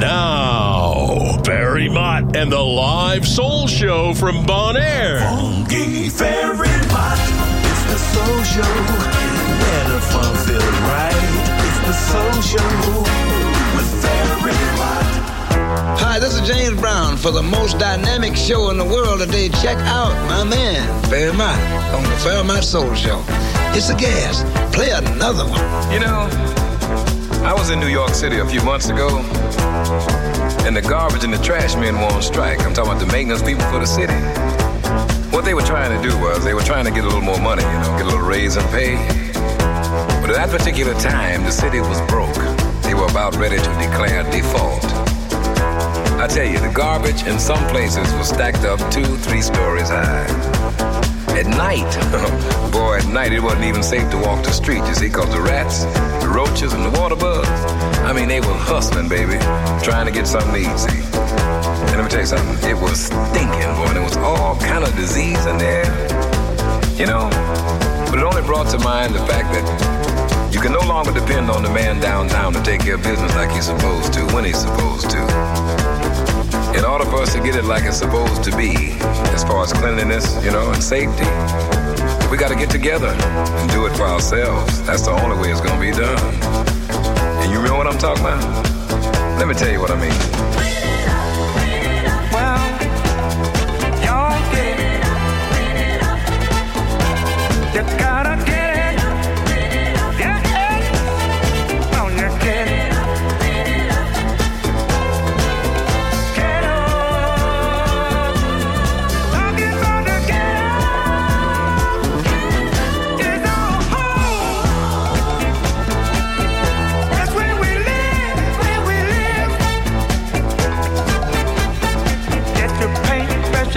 Now, Barry Mott and the live soul show from Bon Air. Funky Ferry Mott, it's the soul show. Where the fun feels right. It's the soul show with Ferry Mott. Hi, this is James Brown. For the most dynamic show in the world today, check out my man, Barry Mott, on the Fairmont Soul Show. It's a gas. Play another one. You know, I was in New York City a few months ago, and the garbage and the trash men were on strike. I'm talking about the maintenance people for the city. What they were trying to do was they were trying to get a little more money, you know, get a little raise in pay. But at that particular time, the city was broke. They were about ready to declare default. I tell you, the garbage in some places was stacked up two, three stories high. At night, boy, at night it wasn't even safe to walk the street, you see, because the rats, the roaches, and the water bugs, I mean, they were hustling, baby, trying to get something to eat, see. And let me tell you something, it was stinking, boy, and there was all kind of disease in there, you know. But it only brought to mind the fact that you can no longer depend on the man downtown to take care of business like he's supposed to, when he's supposed to. In order for us to get it like it's supposed to be, as far as cleanliness, you know, and safety, we got to get together and do it for ourselves. That's the only way it's going to be done. And you know what I'm talking about? Let me tell you what I mean. Well, y'all get it. You gotta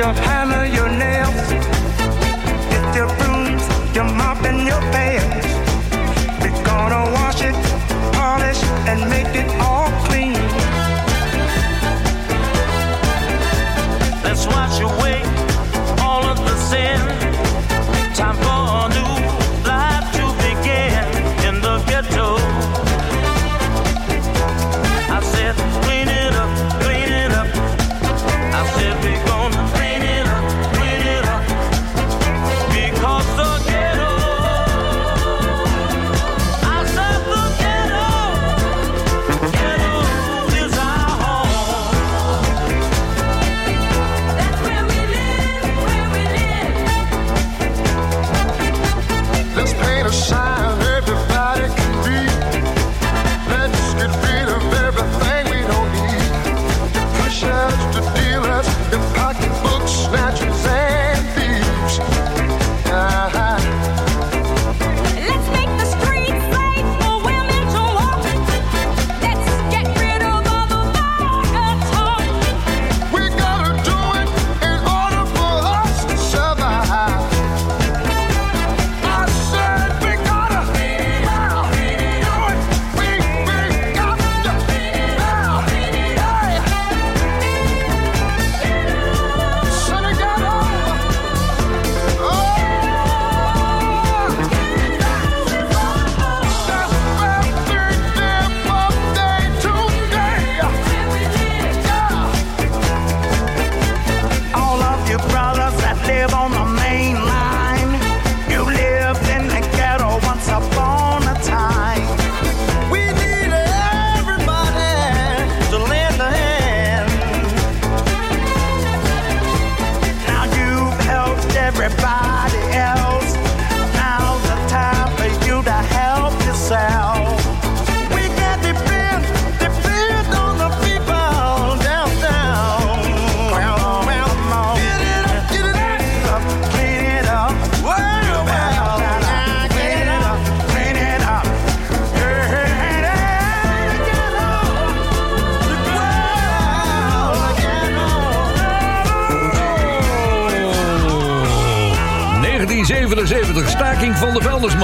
your hammer, your nails. Get your. We're gonna wash it, polish, and make it all clean. Let's wash away all of the sin. Time for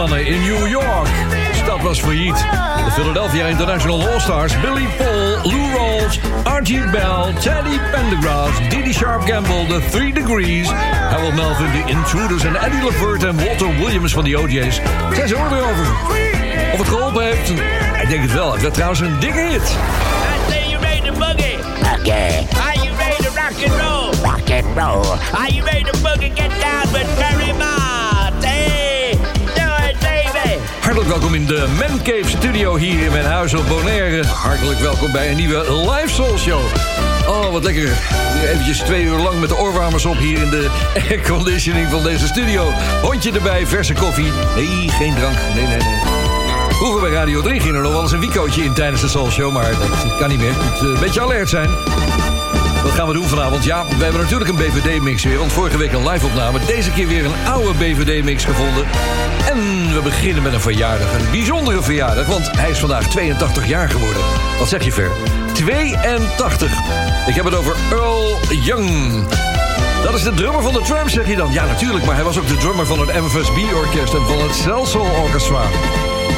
in New York. Dus de stad was failliet. De Philadelphia International All-Stars, Billy Paul, Lou Rawls, Archie Bell, Teddy Pendergrass, Didi Sharp Gamble, The Three Degrees, Harold Melvin, The Intruders en Eddie LeVert en Walter Williams van de OJ's. Zijn ze er weer over. Of het geholpen heeft? Ik denk het wel. Het werd trouwens een dikke hit. I say you made the boogie. Okay. Are you ready to rock and roll? Rock and roll. Are you ready to boogie? Get down with Terry Ma. Hartelijk welkom in de Man Cave Studio hier in mijn huis op Bonaire. Hartelijk welkom bij een nieuwe live Soul Show. Oh, wat lekker. Eventjes twee uur lang met de oorwarmers op hier in de airconditioning van deze studio. Hondje erbij, verse koffie. Nee, geen drank. Nee, nee, nee. Vroeger bij Radio 3 ging er nog wel eens een wicootje in tijdens de Soul Show, maar dat kan niet meer. Moet eh, een beetje alert zijn. Wat gaan we doen vanavond? Ja, we hebben natuurlijk een BVD-mix weer. Want vorige week een live-opname. Deze keer weer een oude BVD-mix gevonden. En we beginnen met een verjaardag. Een bijzondere verjaardag, want hij is vandaag 82 jaar geworden. Wat zeg je, Ver? 82. Ik heb het over Earl Young. Dat is de drummer van de Tramps, zeg je dan? Ja, natuurlijk, maar hij was ook de drummer van het MFSB-orkest... en van het Celsol Orchestra.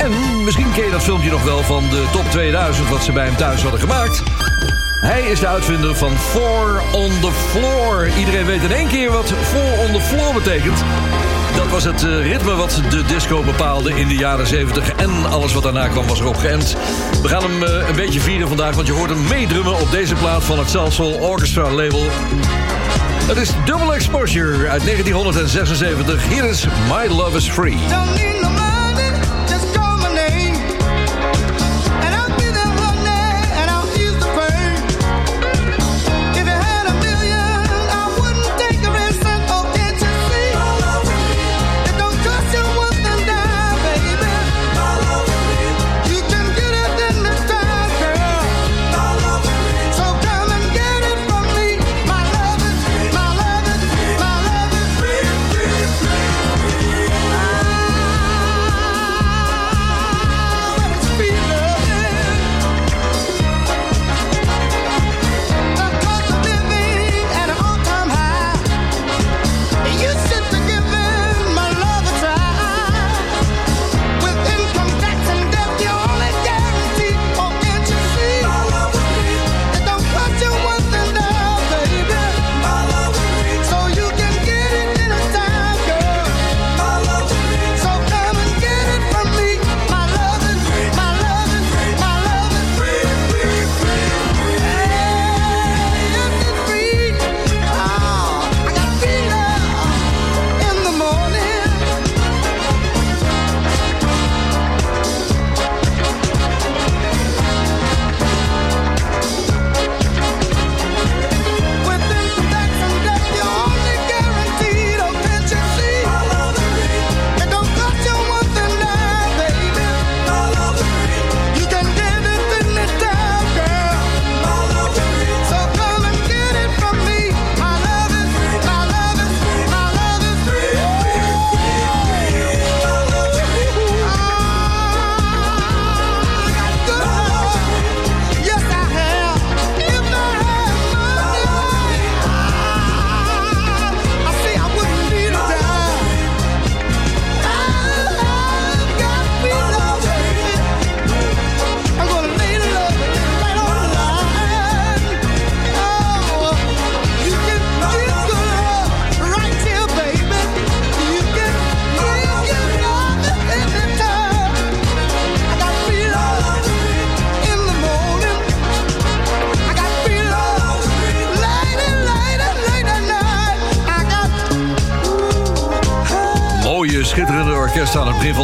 En misschien ken je dat filmpje nog wel van de Top 2000... wat ze bij hem thuis hadden gemaakt. Hij is de uitvinder van Four on the Floor. Iedereen weet in één keer wat Four on the Floor betekent. Dat was het eh, ritme wat de disco bepaalde in de jaren 70. En alles wat daarna kwam was erop geënt. We gaan hem eh, een beetje vieren vandaag, want je hoort hem meedrummen op deze plaat van het Salsoul Orchestra label. Het is Double Exposure uit 1976. Hier is My Love is Free.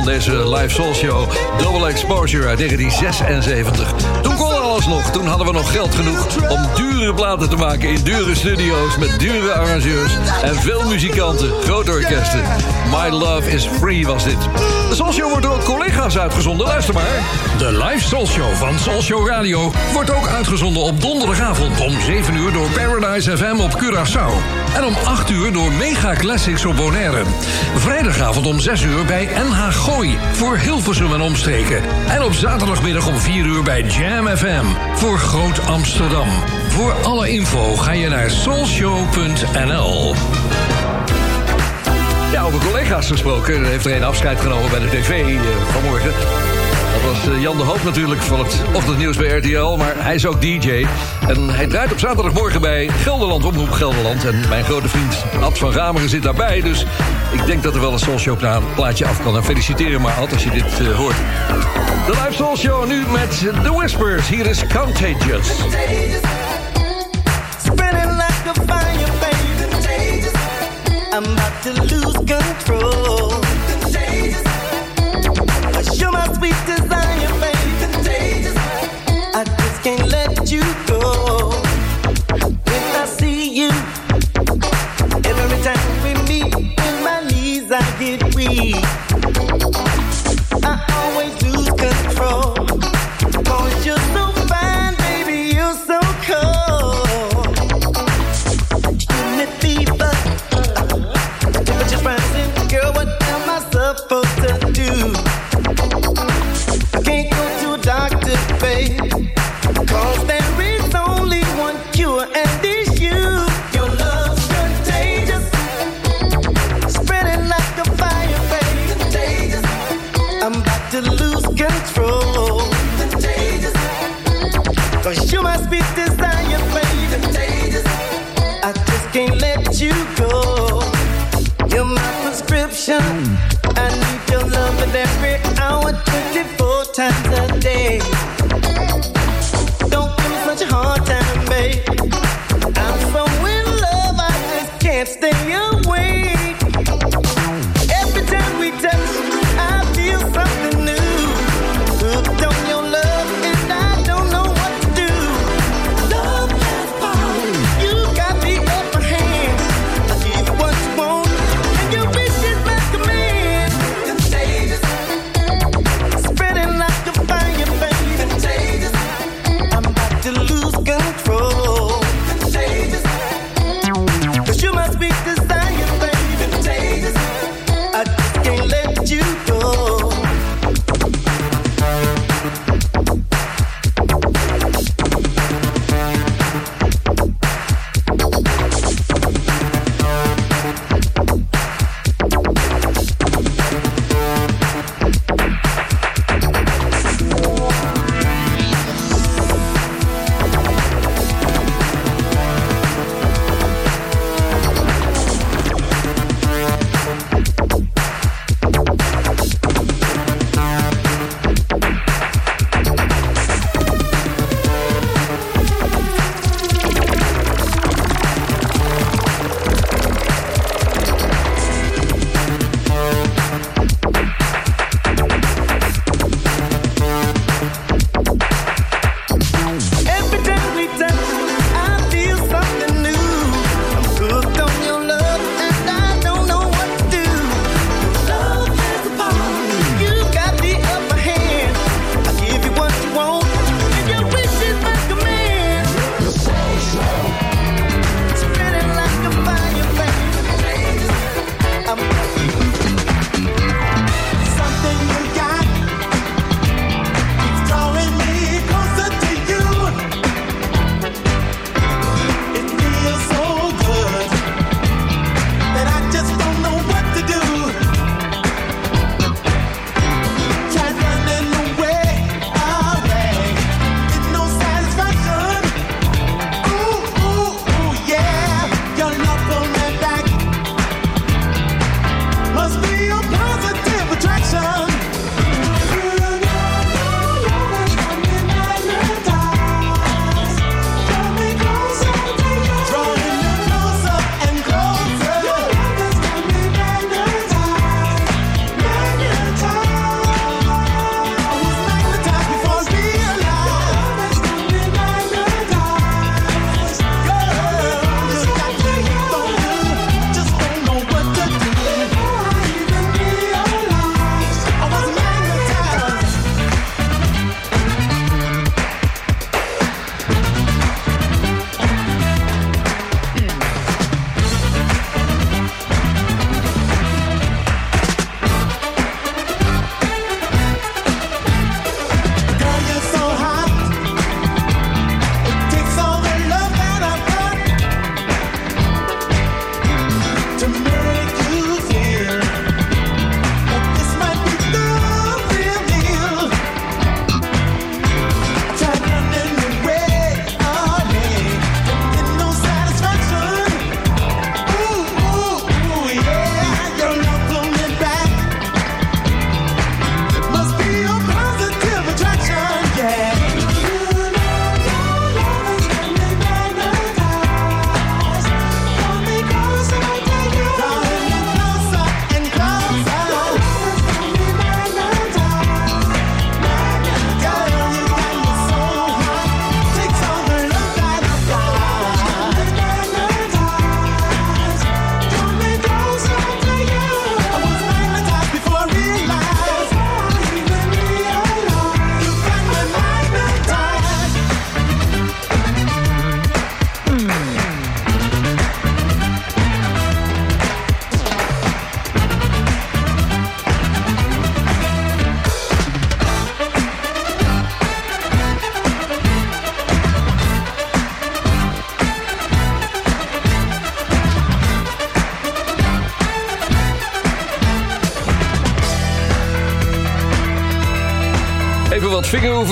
Deze live soul show. Double Exposure uit 1976. Te maken in dure studio's met dure arrangeurs en veel muzikanten, grote orkesten. My Love is Free was dit. De soul show wordt door collega's uitgezonden. Luister maar. De live Soul Show van Soul Show Radio wordt ook uitgezonden op donderdagavond om 7 uur door Paradise FM op Curaçao. En om 8 uur door Mega Classics op Bonaire. Vrijdagavond om 6 uur bij NH Gooi voor Hilversum en omstreken. En op zaterdagmiddag om 4 uur bij Jam FM voor Groot Amsterdam. Voor alle info ga je naar soulshow.nl. Ja, over collega's gesproken. Er heeft er een afscheid genomen bij de tv eh, vanmorgen. Dat was eh, Jan de Hoop natuurlijk van het ochtendnieuws bij RTL. Maar hij is ook DJ. En hij draait op zaterdagmorgen bij Gelderland, Omroep Gelderland. En mijn grote vriend Ad van Rameren zit daarbij. Dus ik denk dat er wel een Soul Show pla- plaatje af kan. En feliciteer hem maar, Ad, als je dit eh, hoort. De live Soul Show nu met The Whispers. Hier is Contagious. I'm to lose control. You're my sweetest. next thing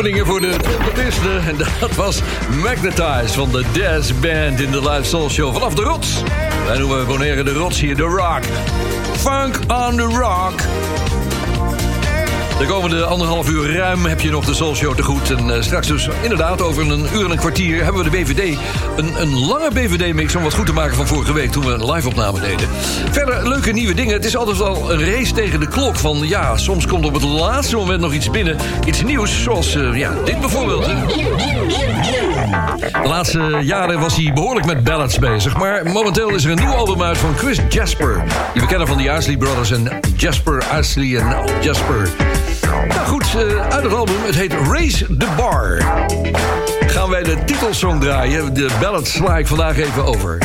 vingeroefeningen voor de trompetisten. En dat was Magnetize van de Dance Band in de Live Soul Show vanaf de Rots. Wij noemen Bonaire de Rots hier, de Rock. Funk on the Rock. De komende anderhalf uur ruim heb je nog de Soul Show te goed. En eh, straks dus inderdaad over een uur en een kwartier hebben we de BVD. Een, een lange BVD-mix om wat goed te maken van vorige week... toen we een live-opname deden. Verder leuke nieuwe dingen. Het is altijd wel een race tegen de klok. Van ja, soms komt op het laatste moment nog iets binnen. Iets nieuws, zoals eh, ja, dit bijvoorbeeld. De laatste jaren was hij behoorlijk met ballads bezig. Maar momenteel is er een nieuw album uit van Chris Jasper. Die we kennen van de Isley Brothers en Jasper, Isley en Jasper. Nou goed, eh, uit het album. Het heet Raise the Bar. Gaan wij de titelsong draaien. De ballad sla ik vandaag even over.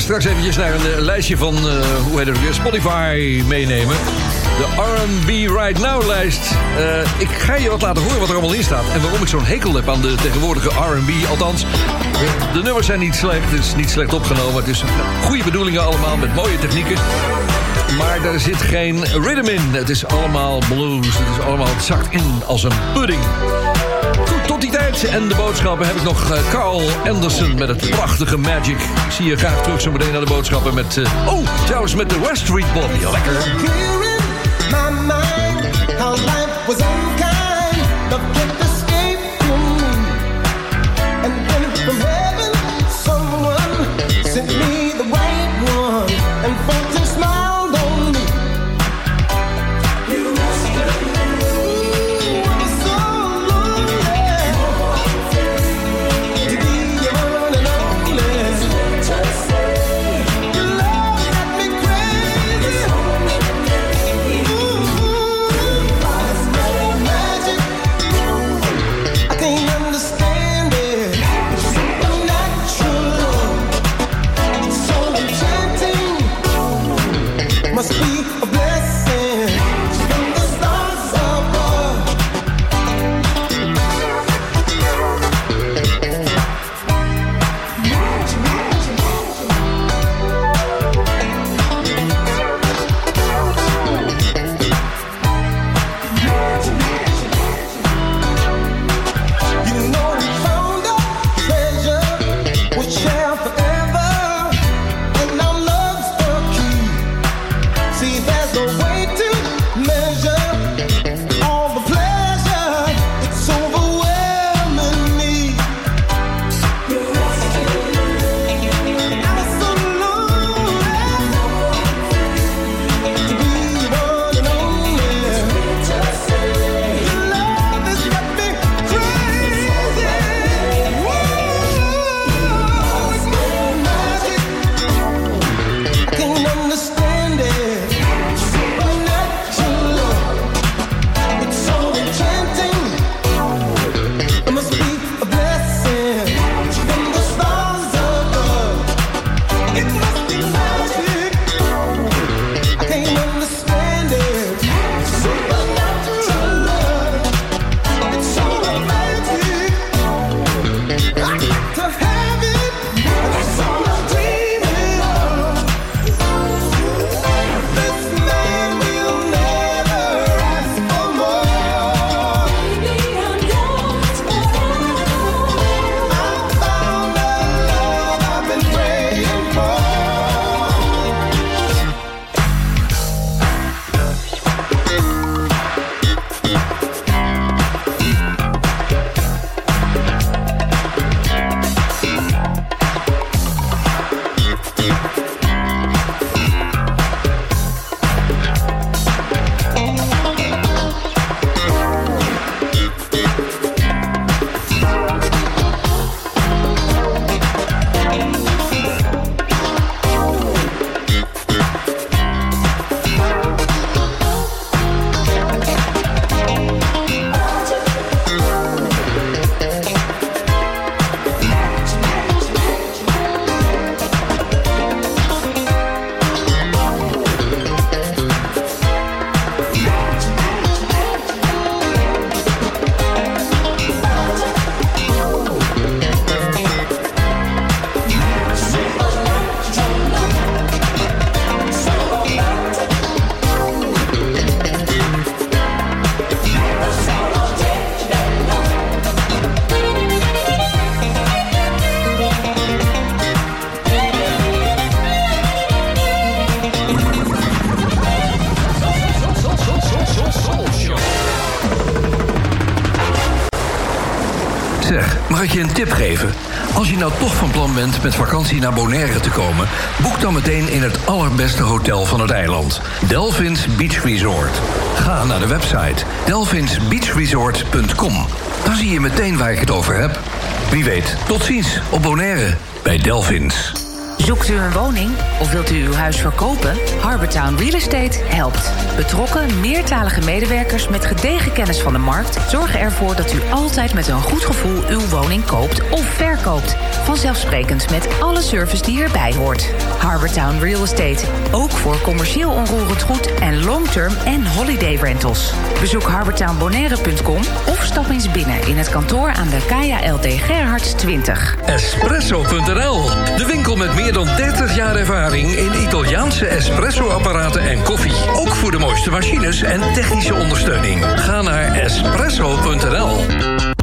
Straks eventjes naar een eh, lijstje van, eh, hoe heet het Spotify meenemen. De R&B Right Now lijst. Eh, ik ga je wat laten horen wat er allemaal in staat. En waarom ik zo'n hekel heb aan de tegenwoordige R&B. Althans, de, nummers zijn niet slecht. Het is niet slecht opgenomen. Het is goede bedoelingen allemaal met mooie technieken. Maar er zit geen rhythm in. Het is allemaal blues. Het is allemaal, zakt in als een pudding. En de boodschappen heb ik nog eh, Carl Anderson met het prachtige Magic. Ik zie je graag terug zo meteen naar de boodschappen met... eh, oh, trouwens met de West Street Bobby. Lekker. Met vakantie naar Bonaire te komen... boek dan meteen in het allerbeste hotel van het eiland. Delphins Beach Resort. Ga naar de website delphinsbeachresort.com. Dan zie je meteen waar ik het over heb. Wie weet, tot ziens op Bonaire bij Delphins. Zoekt u een woning of wilt u uw huis verkopen? Harbortown Real Estate helpt. Betrokken, meertalige medewerkers met gedegen kennis van de markt... zorgen ervoor dat u altijd met een goed gevoel uw woning koopt of verkoopt. Vanzelfsprekend met alle service die erbij hoort. Harbortown Real Estate, ook voor commercieel onroerend goed... en long-term en holiday rentals. Bezoek harbortownbonaire.com of stap eens binnen in het kantoor aan de Kaya LD Gerhards 20. Espresso.nl, de winkel met meer dan 30 jaar ervaring in Italiaanse espresso-apparaten en koffie. Ook voor de mooiste machines en technische ondersteuning. Ga naar espresso.nl.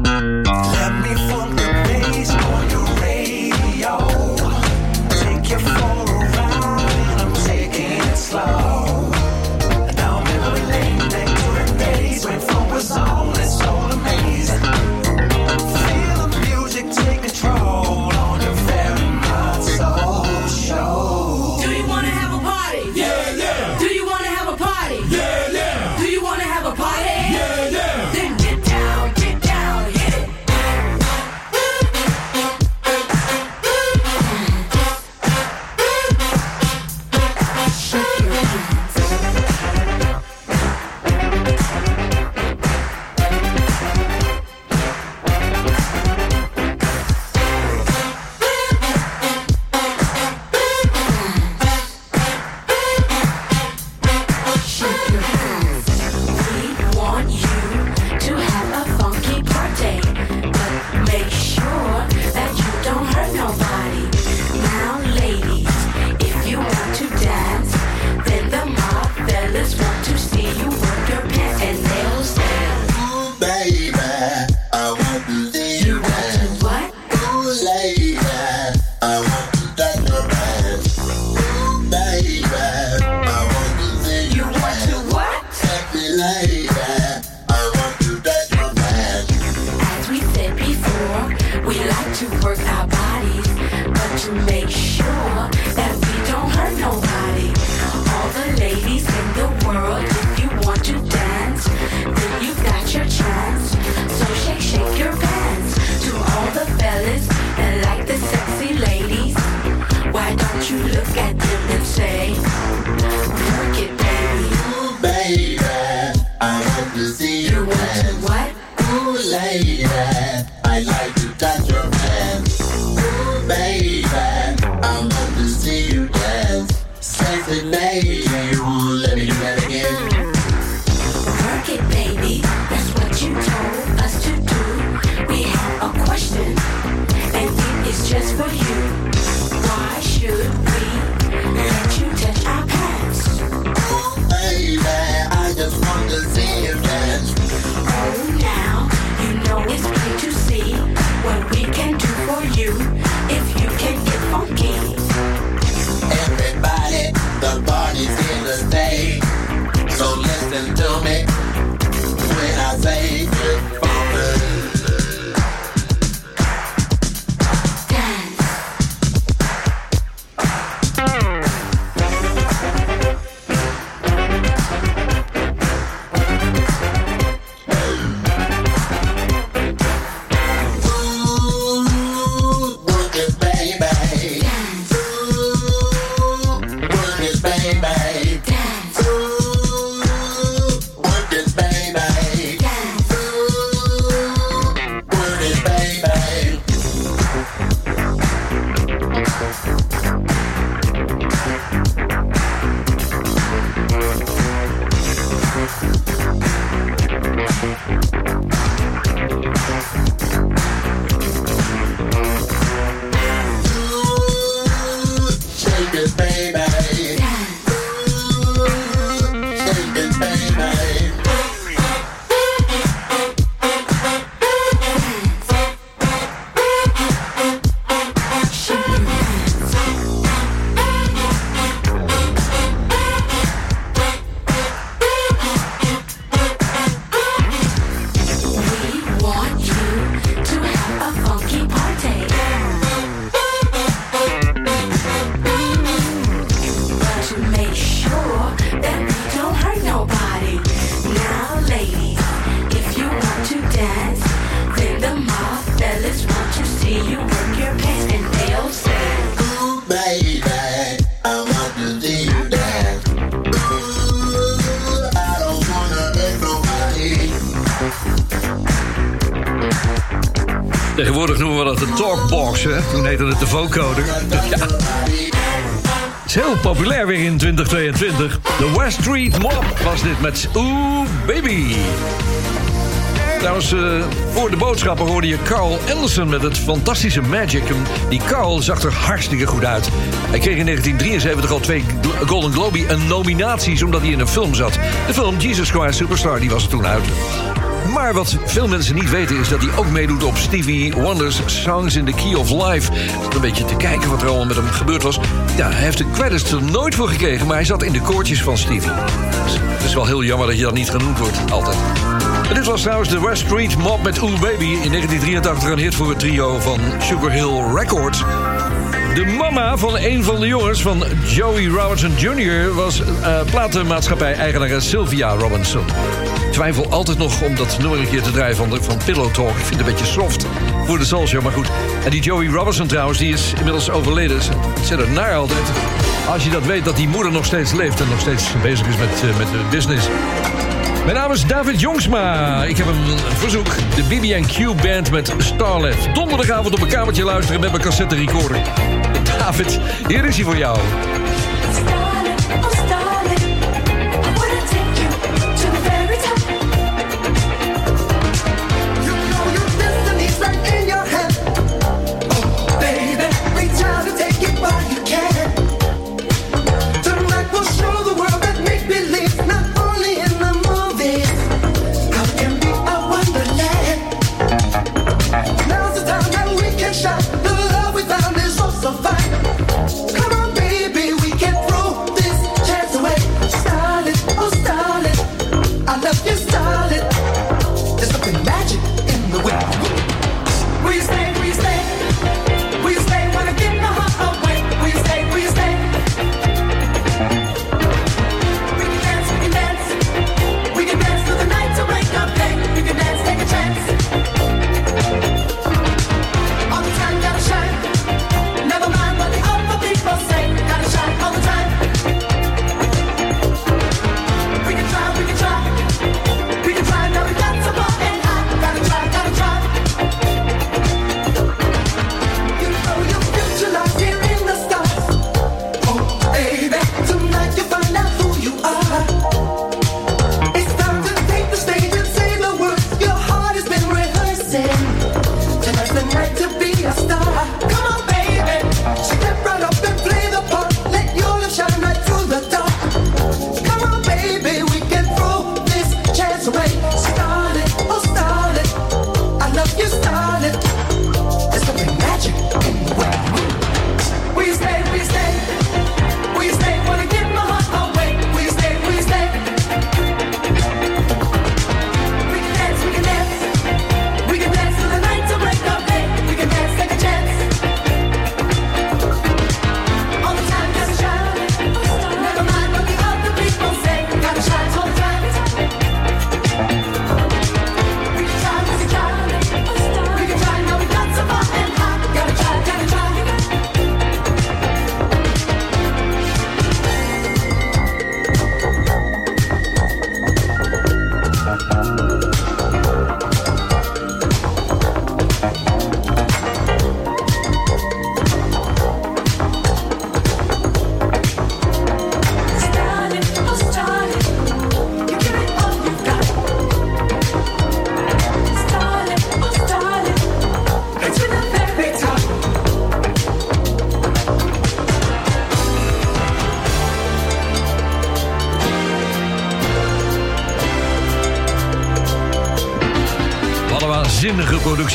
Tegenwoordig noemen we dat de talkbox, hè? Toen heette het de vocoder. Ja. Het is heel populair weer in 2022. De West Street Mob was dit met Ooh Baby. Trouwens, eh, voor de boodschappen hoorde je Carl Anderson met het fantastische Magic. Die Carl zag er hartstikke goed uit. Hij kreeg in 1973 al twee Golden Globe en nominaties omdat hij in een film zat. De film Jesus Christ Superstar, die was er toen uit. Maar wat veel mensen niet weten is dat hij ook meedoet op Stevie Wonder's Songs in the Key of Life. Een beetje te kijken wat er allemaal met hem gebeurd was. Ja, hij heeft de credits er nooit voor gekregen, maar hij zat in de koortjes van Stevie. Het is wel heel jammer dat je dat niet genoemd wordt, altijd. En dit was trouwens de West Street Mob met Ooh Baby. In 1983 een hit voor het trio van Sugar Hill Records. De mama van een van de jongens van Joey Robinson Jr. was eh platenmaatschappij-eigenares Sylvia Robinson. Twijfel altijd nog om dat nummer een keer te draaien van, van Pillow Talk. Ik vind het een beetje soft voor de Soul Show, maar goed. En die Joey Robinson trouwens, die is inmiddels overleden. Zet het naar altijd. Als je dat weet dat die moeder nog steeds leeft en nog steeds bezig is met, eh, met de business. Mijn naam is David Jongsma. Ik heb een verzoek. De BB&Q Band met Starlet. Donderdagavond op een kamertje luisteren met mijn cassette recorder. David, hier is hij voor jou.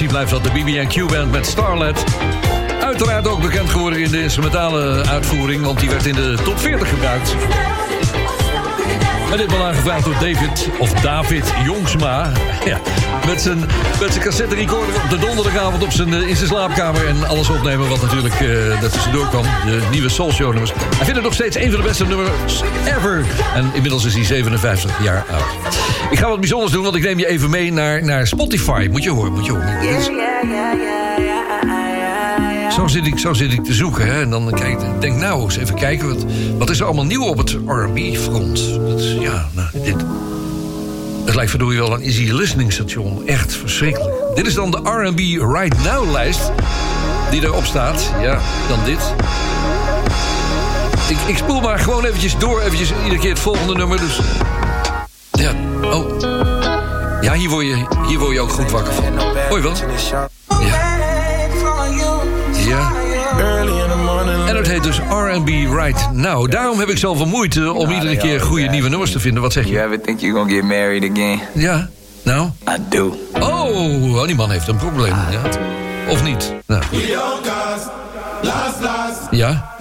Productie blijft dat. De BB&Q Band met Starlet. Uiteraard ook bekend geworden in de instrumentale uitvoering... want die werd in de top 40 gebruikt. En dit wel aangevraagd door David, of David Jongsma. Ja, met zijn, met zijn cassette recorder op de donderdagavond op zijn, eh, in zijn slaapkamer. En alles opnemen wat natuurlijk uh, er tussendoor kwam. De nieuwe Soul Show nummers. Hij vindt het nog steeds een van de beste nummers ever. En inmiddels is hij 57 jaar oud. Ik ga wat bijzonders doen, want ik neem je even mee naar, naar Spotify. Moet je horen, moet je horen. Zo zit, ik, zo zit ik te zoeken. Hè? En dan kijk ik denk, nou, eens even kijken. Wat, wat is er allemaal nieuw op het R&B-front? Ja, nou, dit... Het lijkt verdorie wel een easy listening station. Echt verschrikkelijk. Dit is dan de R&B Right Now-lijst. Die erop staat. Ja, dan dit. Ik, ik spoel maar gewoon eventjes door. Eventjes iedere keer het volgende nummer. Dus... Ja, hier word je, hier word je ook goed wakker van. Hoi wat? Ja. Ja. En het heet dus R&B Right Now. Daarom heb ik zoveel moeite om iedere keer goede nieuwe nummers te vinden. Wat zeg je? You ever think you're gonna get married again? Ja. Nou? I do. Oh, oh, die man heeft een probleem. Ja. Of niet? Nou. Last, last. Ja?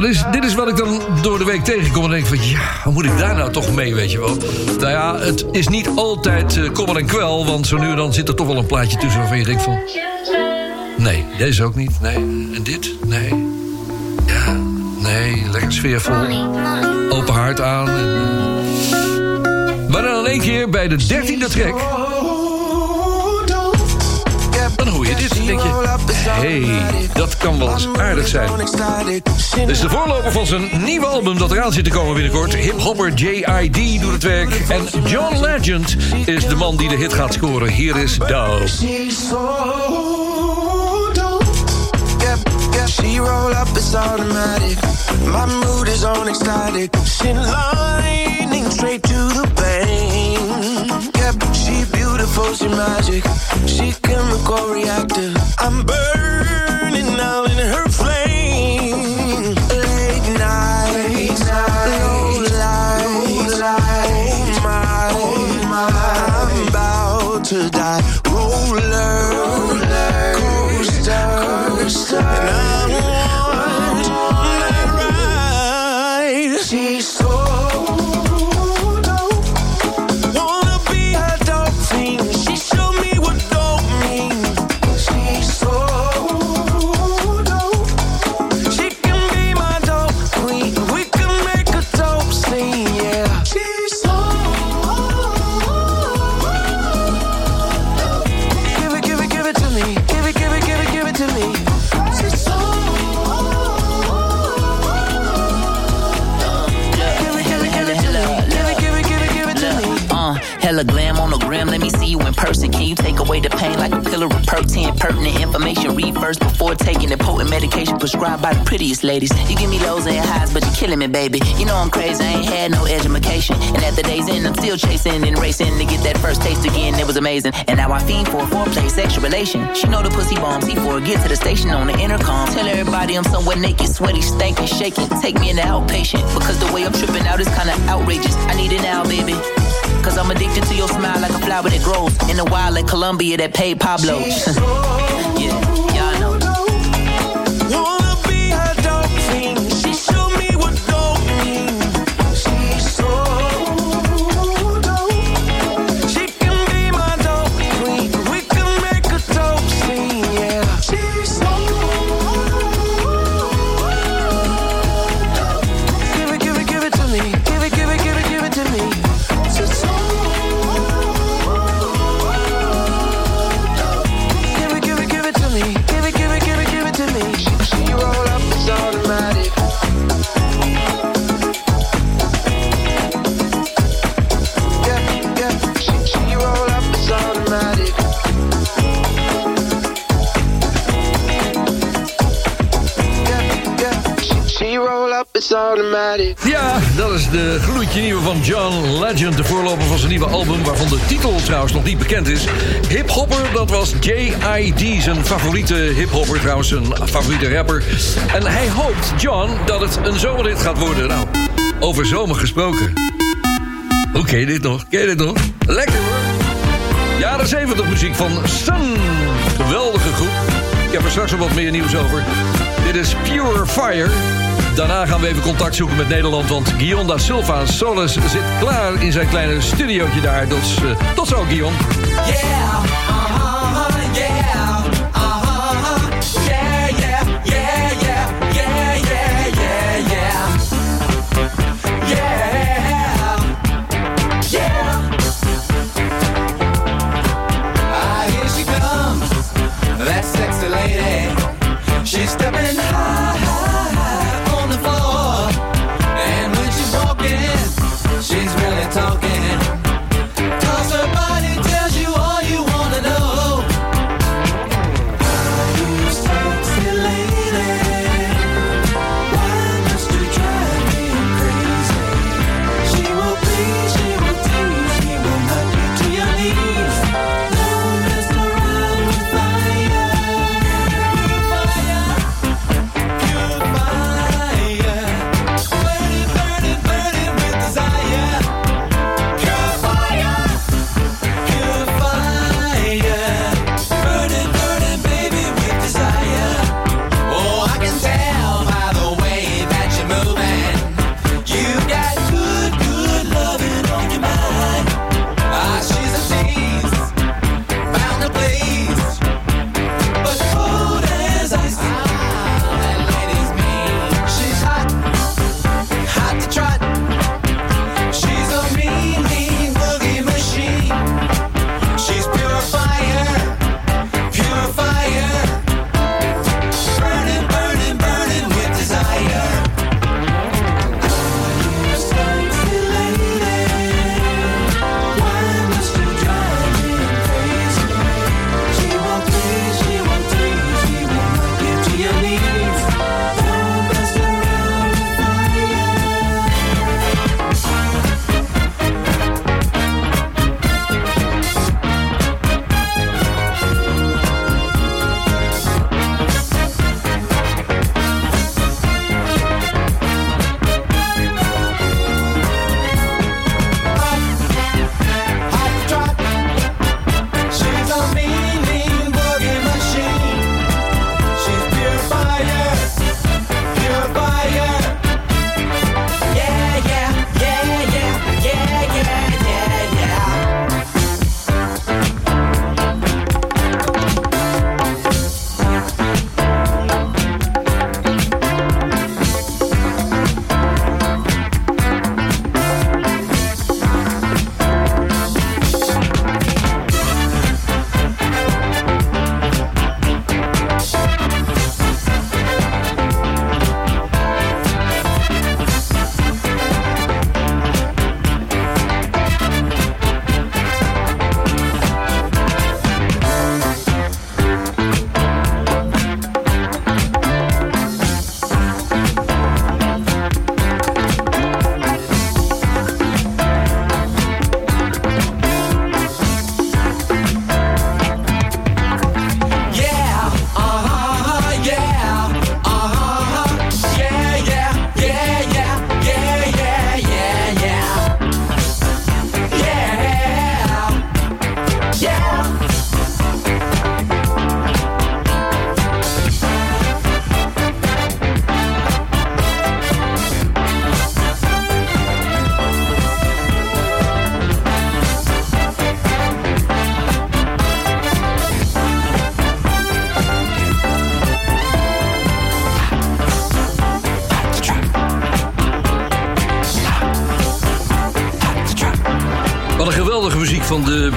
Nou, dit is, is wat ik dan door de week tegenkom en denk van... ja, hoe moet ik daar nou toch mee, weet je wel? Nou ja, het is niet altijd kommer en kwel... want zo nu en dan zit er toch wel een plaatje tussen waarvan je denkt van... Nee, deze ook niet. Nee. En dit? Nee. Ja, nee, lekker sfeervol. Open hart aan. En, eh. Maar dan in één keer bij de dertiende track... Dan hoor je dit Hé, hey, dat kan wel eens aardig zijn. Dit is de voorloper van zijn nieuwe album dat eraan zit te komen binnenkort. Hip-hopper J.I.D. doet het werk. En John Legend is de man die de hit gaat scoren. Hier is yep. She roll up, automatic. My mood is on straight to the. Yep, she beautiful, she magic. She chemical reactive. I'm burning out in her flame. Late night, low light, oh my, I'm about to die. Roller, coaster, and away the pain like a pill of Pertin? Pertinent information, first before taking the potent medication prescribed by the prettiest ladies. You give me lows and highs, but you're killing me, baby. You know I'm crazy, I ain't had no education. And at the day's end, I'm still chasing and racing to get that first taste again. It was amazing. And now I fiend for a foreplay, sexual relation. She know the pussy bomb, C4, get to the station on the intercom. Tell everybody I'm somewhere naked, sweaty, stankin', shaking. Take me in the outpatient, because the way I'm tripping out is kinda outrageous. I need it now, baby. Cause I'm addicted to your smile like a flower that grows in the wild like Colombia that paid Pablo. Ja, dat is de gloedje nieuwe van John Legend. De voorloper van zijn nieuwe album, waarvan de titel trouwens nog niet bekend is. Hip Hopper, dat was J.I.D. Zijn favoriete hip hopper, trouwens zijn favoriete rapper. En hij hoopt, John, dat het een zomerhit gaat worden. Nou, over zomer gesproken. Hoe dit nog? Ken je dit nog? Lekker hoor. Jaren 70 muziek van Sun. Geweldige groep. Ik heb er straks nog wat meer nieuws over. Dit is Pure Fire. Daarna gaan we even contact zoeken met Nederland... want Guillaume da Silva Solis zit klaar in zijn kleine studiootje daar. Dus, eh, tot zo, Guillaume. Yeah,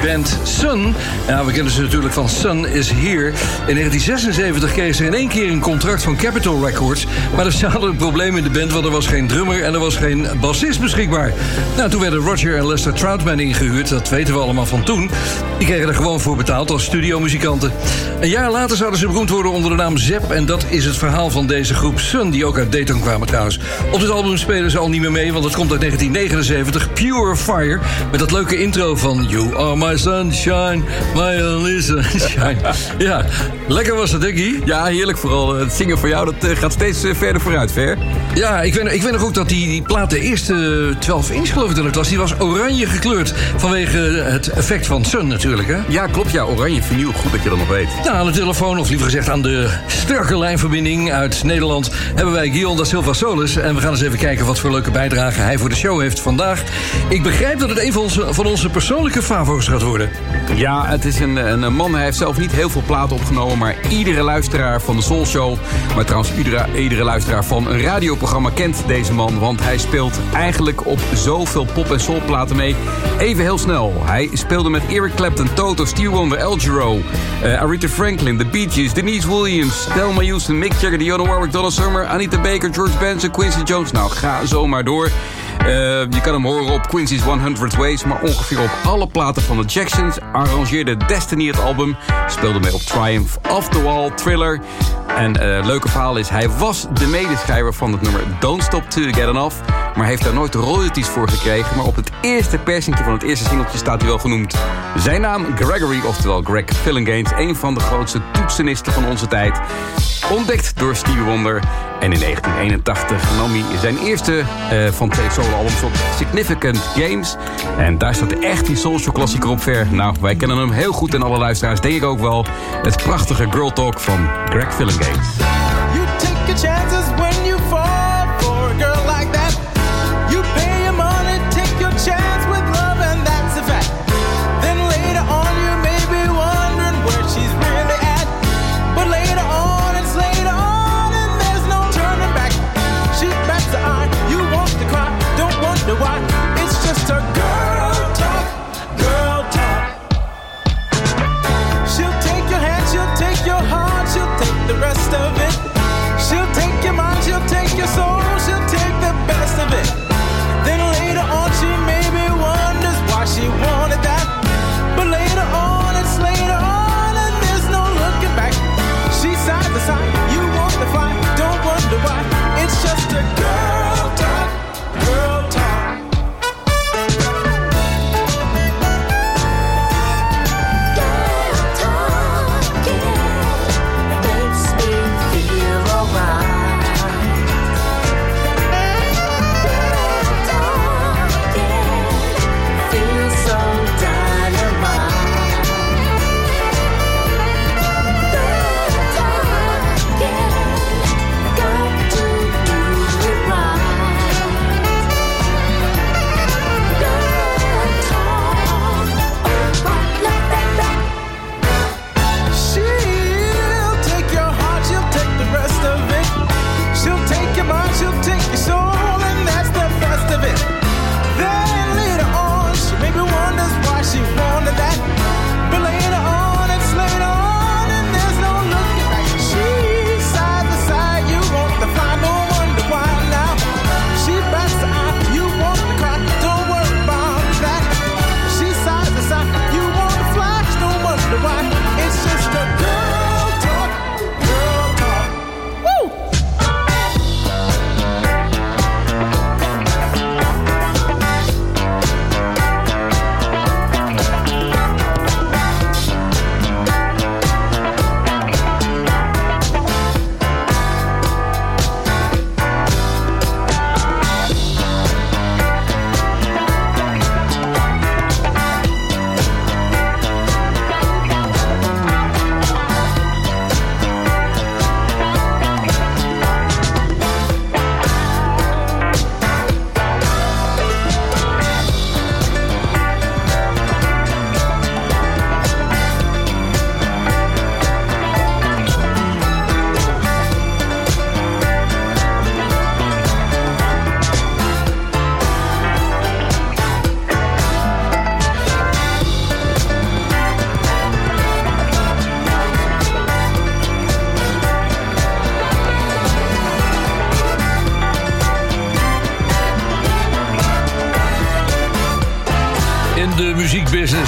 band Sun. Ja, we kennen ze natuurlijk van Sun is Here. In 1976 kregen ze in één keer een contract van Capitol Records. Maar er zaten een probleem in de band, want er was geen drummer en er was geen bassist beschikbaar. Nou, toen werden Roger en Lester Troutman ingehuurd. Dat weten we allemaal van toen. Die kregen er gewoon voor betaald als studiomuzikanten. Een jaar later zouden ze beroemd worden onder de naam Zep. En dat is het verhaal van deze groep Sun, die ook uit Dayton kwamen trouwens. Op dit album spelen ze al niet meer mee, want het komt uit 1979. Pure Fire. Met dat leuke intro van You are my sunshine, my only sunshine. ja, lekker was hè, Guy? Ja, heerlijk vooral. Het zingen voor jou dat eh, gaat steeds eh, verder vooruit, Ver. Ja, ik weet, ik weet nog ook dat die, die plaat de eerste 12 inch geloof ik dat het was... die was oranje gekleurd vanwege het effect van Sun natuurlijk, hè? Ja, klopt. Ja, oranje vinyl. Goed dat je dat nog weet. Ja, aan de telefoon, of liever gezegd aan de sterke lijnverbinding uit Nederland... hebben wij Guillaume da Silva Solis. En we gaan eens even kijken wat voor leuke bijdrage hij voor de show heeft vandaag. Ik begrijp dat het een van onze, van onze persoonlijke favo's gaat worden. Ja, het is een, een, man. Hij heeft zelf niet heel veel platen opgenomen... maar iedere luisteraar van de Soul Show... maar trouwens iedere, luisteraar van een radioprogramma kent deze man... want hij speelt eigenlijk op zoveel pop- en soulplaten mee. Even heel snel. Hij speelde met Eric Clapton, Toto, Stevie Wonder, El Giro... eh, Aretha Franklin, The Bee Denise Williams... Thelma Houston, Mick Jagger, Dionne Warwick, Donna Summer... Anita Baker, George Benson, Quincy Jones. Nou, ga zo maar door. Eh, je kan hem horen op Quincy's 100 Ways... maar ongeveer op alle platen van de Jacksons... arrangeerde Destiny het album... speelde mee op Triumph, Off the Wall, Thriller... En uh, leuke verhaal is, hij was de medeschrijver van het nummer Don't Stop To Get Enough... maar heeft daar nooit royalties voor gekregen... maar op het eerste persingje van het eerste singeltje staat hij wel genoemd. Zijn naam Gregory, oftewel Greg Fillinganes... een van de grootste toetsenisten van onze tijd... ontdekt door Stevie Wonder... en in 1981 nam hij zijn eerste uh, van twee soloalbums op Significant Games... en daar staat echt die soulshow klassieker op ver. Nou, wij kennen hem heel goed en alle luisteraars denk ik ook wel... het prachtige Girl Talk van Greg Fillinganes. You take your chances when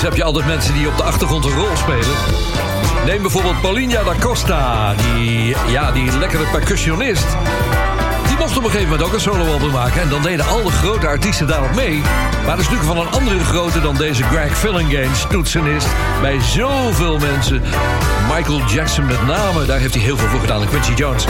heb je altijd mensen die op de achtergrond een rol spelen. Neem bijvoorbeeld Paulinha da Costa, die, ja, die lekkere percussionist. Die mocht op een gegeven moment ook een soloalbum maken. En dan deden alle grote artiesten daarop mee. Maar dat is natuurlijk van een andere grootte dan deze Greg Fillinganes, toetsenist. Bij zoveel mensen. Michael Jackson met name, daar heeft hij heel veel voor gedaan. Quincy Jones.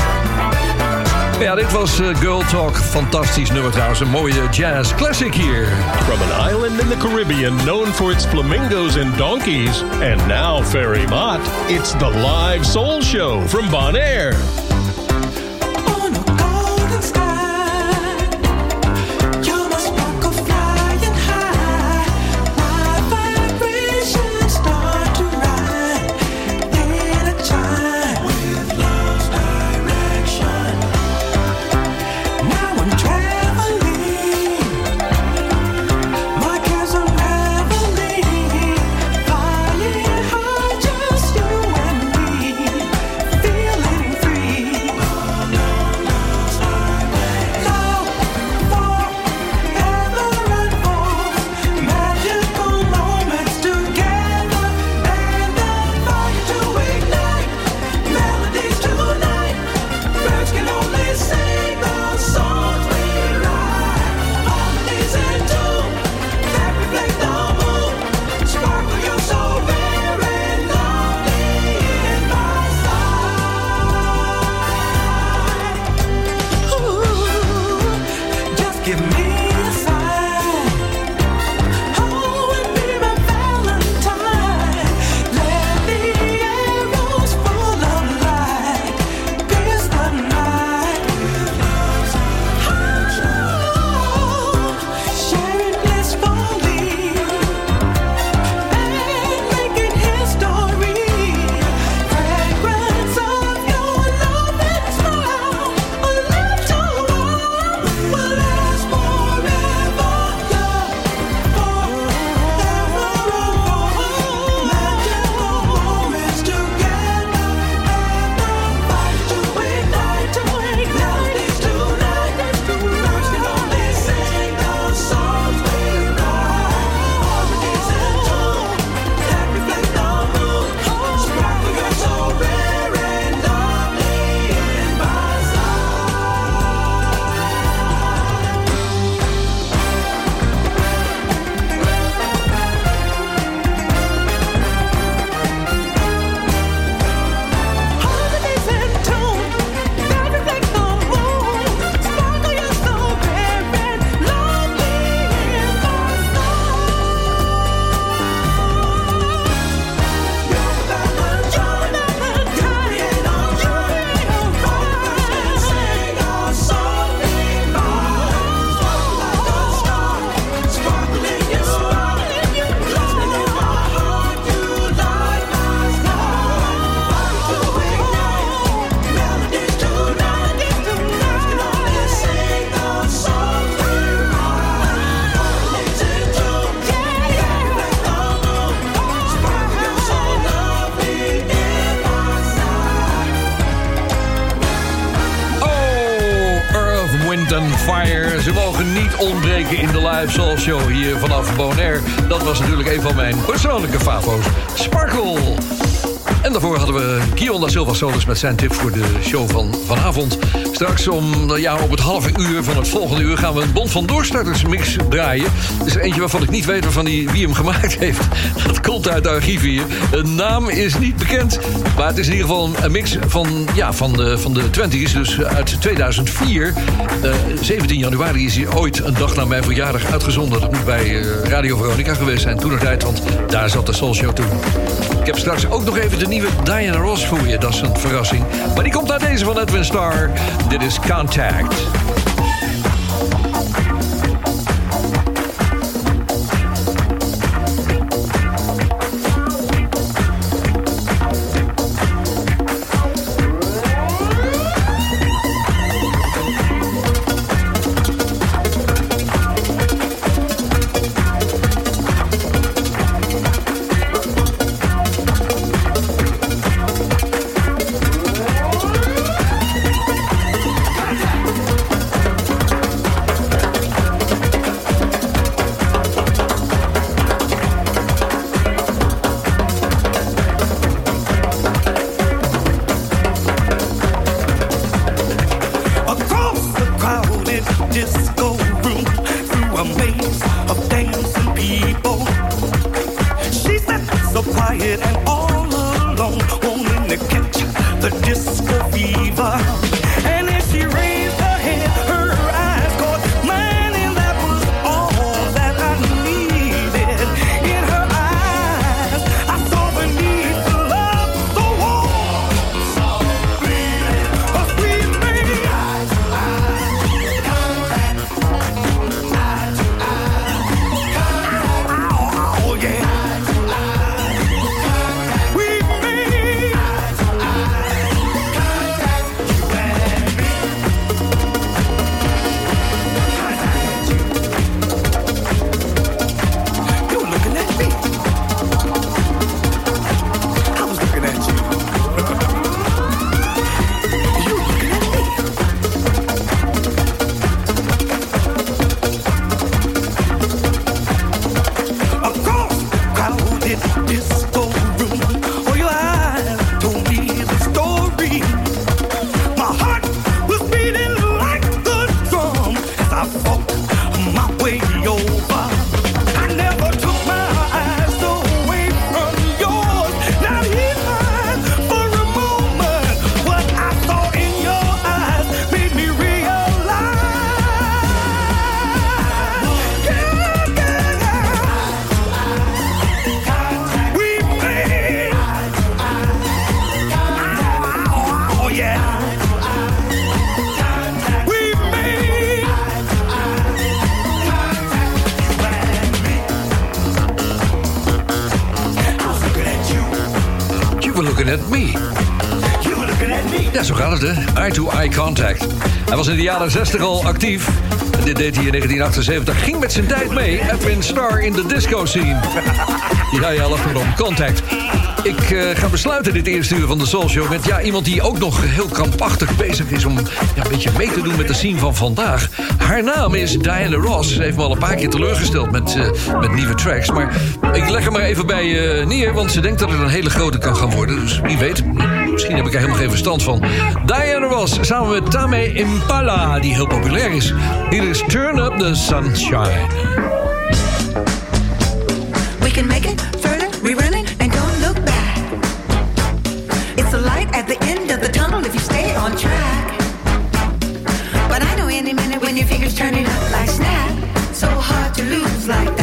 Ja, dit was eh, Girl Talk. Fantastisch nummer trouwens. Een mooie jazz classic hier. From an island in the Caribbean known for its flamingos and donkeys. And now, Ferry Mott, it's the live soul show from Bonaire. Niet ontbreken in de live soul show hier vanaf Bonaire. Dat was natuurlijk een van mijn persoonlijke favo's. Sparkle. En daarvoor hadden we Guion da Silva Solis met zijn tip voor de show van vanavond. Straks om, ja, op het halve uur van het volgende uur gaan we een Bond van Doorstarters mix draaien. Er is eentje waarvan ik niet weet waarvan die, wie hem gemaakt heeft. Dat komt uit de archieven hier. De naam is niet bekend, maar het is in ieder geval een mix van, ja, van de, van de 20s, dus uit 2004. Eh, 17 januari is hij ooit een dag na mijn verjaardag uitgezonden. Dat moet bij eh, Radio Veronica geweest zijn toen tijd, want daar zat de Soul Show toen. Ik heb straks ook nog even de nieuwe Diana Ross voor je. Dat is een verrassing. Maar die komt uit deze van Edwin Starr. Dit is Contact. 60 al actief. Dit deed hij in 1978. Ging met zijn tijd mee. Edwin star in de disco scene. ja, ja, lach erom. Contact. Ik eh, ga besluiten dit eerste uur van de Soul Show met ja, iemand die ook nog heel krampachtig bezig is om ja, een beetje mee te doen met de scene van vandaag. Haar naam is Diana Ross. Ze heeft me al een paar keer teleurgesteld met, eh, met nieuwe tracks. Maar ik leg hem maar even bij uh, neer, want ze denkt dat het een hele grote kan gaan worden. Dus wie weet, misschien heb ik er helemaal geen verstand van. Diana Daniels samen met Tame Impala, die heel populair is. Hier is Turn Up the Sunshine. We can make it further, we're running, and don't look back. It's a light at the end of the tunnel if you stay on track. But I know any minute when your fingers turning up like snap, so hard to lose like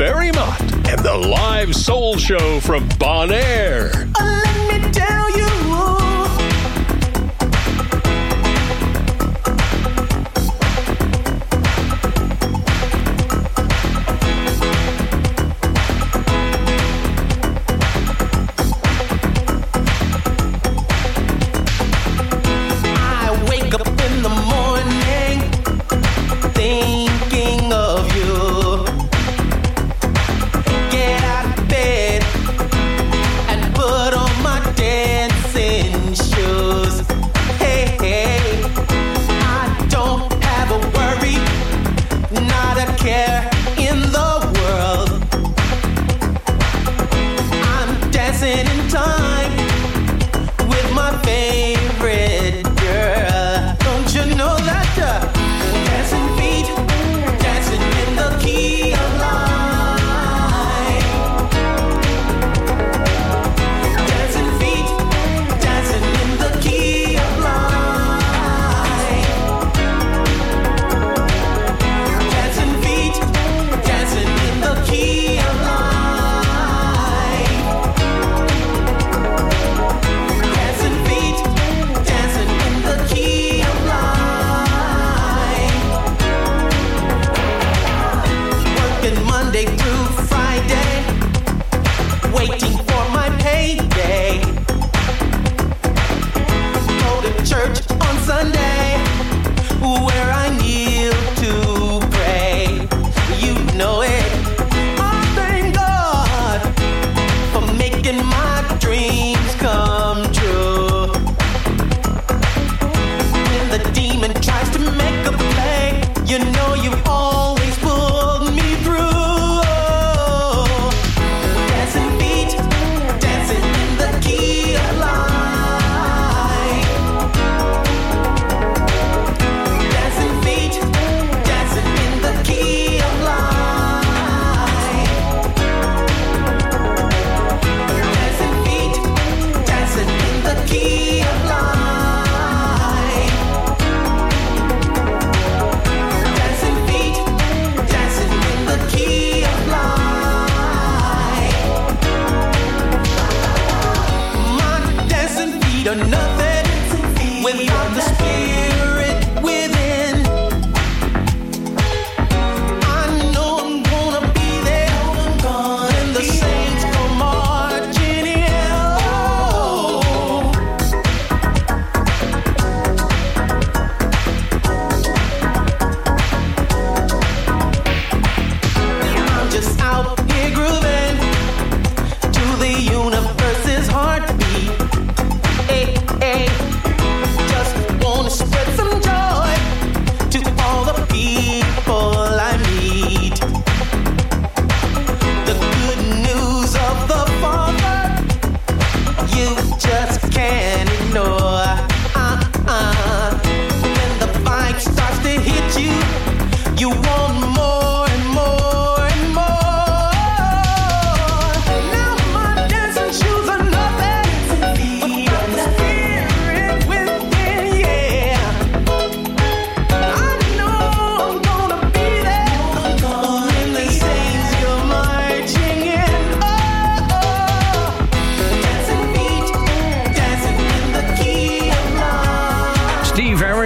Ferrymont and the live soul show from Bon Air. Oh, let me tell you.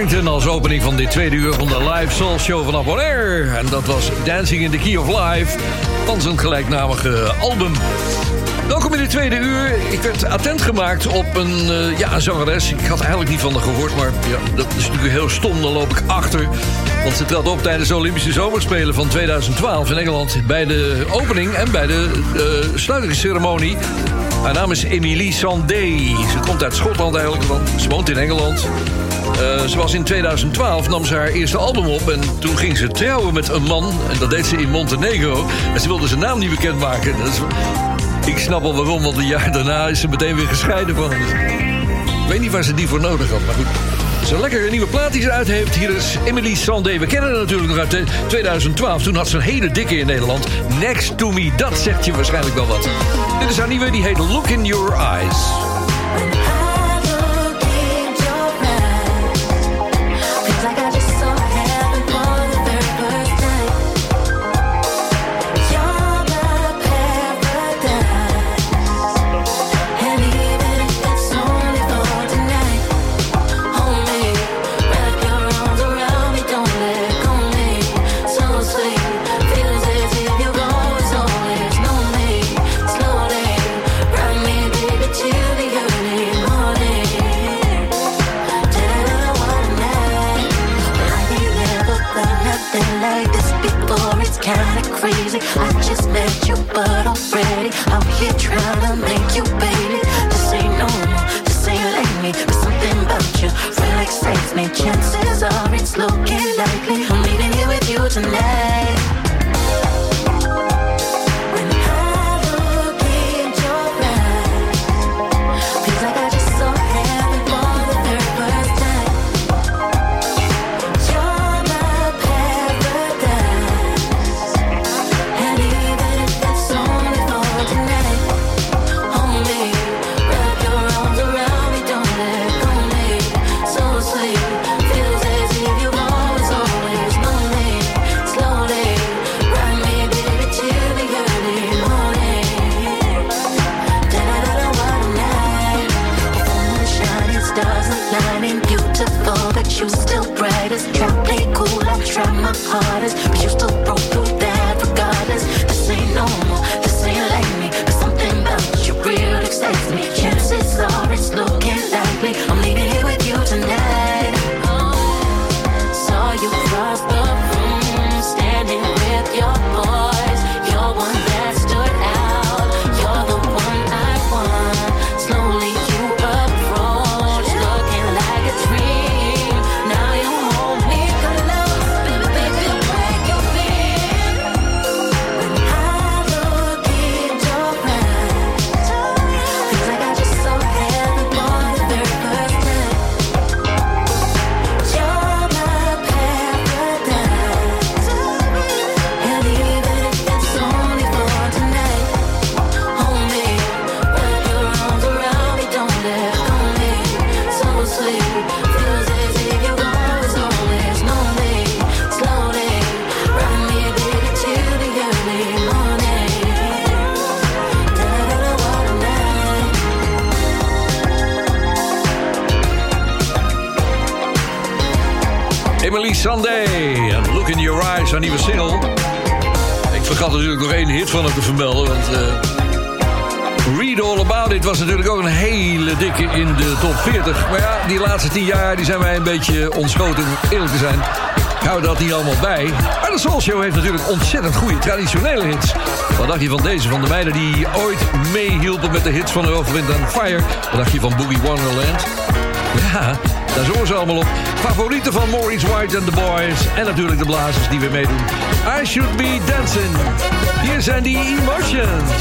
Harrington als opening van dit tweede uur van de live soul show van Air. En dat was Dancing in the Key of Life van zijn gelijknamige album. Welkom in de tweede uur. Ik werd attent gemaakt op een, eh, ja, zangeres. Ik had eigenlijk niet van haar gehoord, maar ja, dat is natuurlijk heel stom. Dan loop ik achter. Want ze trad op tijdens de Olympische Zomerspelen van 2012 in Engeland. Bij de opening en bij de eh sluitingsceremonie. Haar naam is Emilie Sandé. Ze komt uit Schotland eigenlijk, want ze woont in Engeland. Eh, ze was in 2012, nam ze haar eerste album op... en toen ging ze trouwen met een man. En dat deed ze in Montenegro. En ze wilde zijn naam niet bekendmaken. Is, ik snap al waarom, want een jaar daarna is ze meteen weer gescheiden van hem. Dus ik weet niet waar ze die voor nodig had, maar goed. Ze lekker een nieuwe plaat die ze uit heeft. Hier is Emily Sandé. We kennen haar natuurlijk nog uit 2012. Toen had ze een hele dikke in Nederland. Next to Me, dat zegt je waarschijnlijk wel wat. Dit is haar nieuwe, die heet Look in Your Eyes. Sandé en Look in Your Eyes, haar nieuwe single. Ik vergat natuurlijk nog één hit van haar te vermelden, want... eh, Read All About It was natuurlijk ook een hele dikke in de top 40. Maar ja, die laatste 10 jaar die zijn wij een beetje ontschoten, om eerlijk te zijn. Ik hou dat niet allemaal bij. Maar de Soul Show heeft natuurlijk ontzettend goede traditionele hits. Wat dacht je van deze, van de meiden die ooit meehielpen met de hits van Earth, Wind and Fire? Wat dacht je van Boogie Wonderland? Ja, daar zongen ze allemaal op. Favorieten van Maurice White and the Boys. En natuurlijk de blazers die weer meedoen. I Should Be Dancing. Hier zijn die Emotions.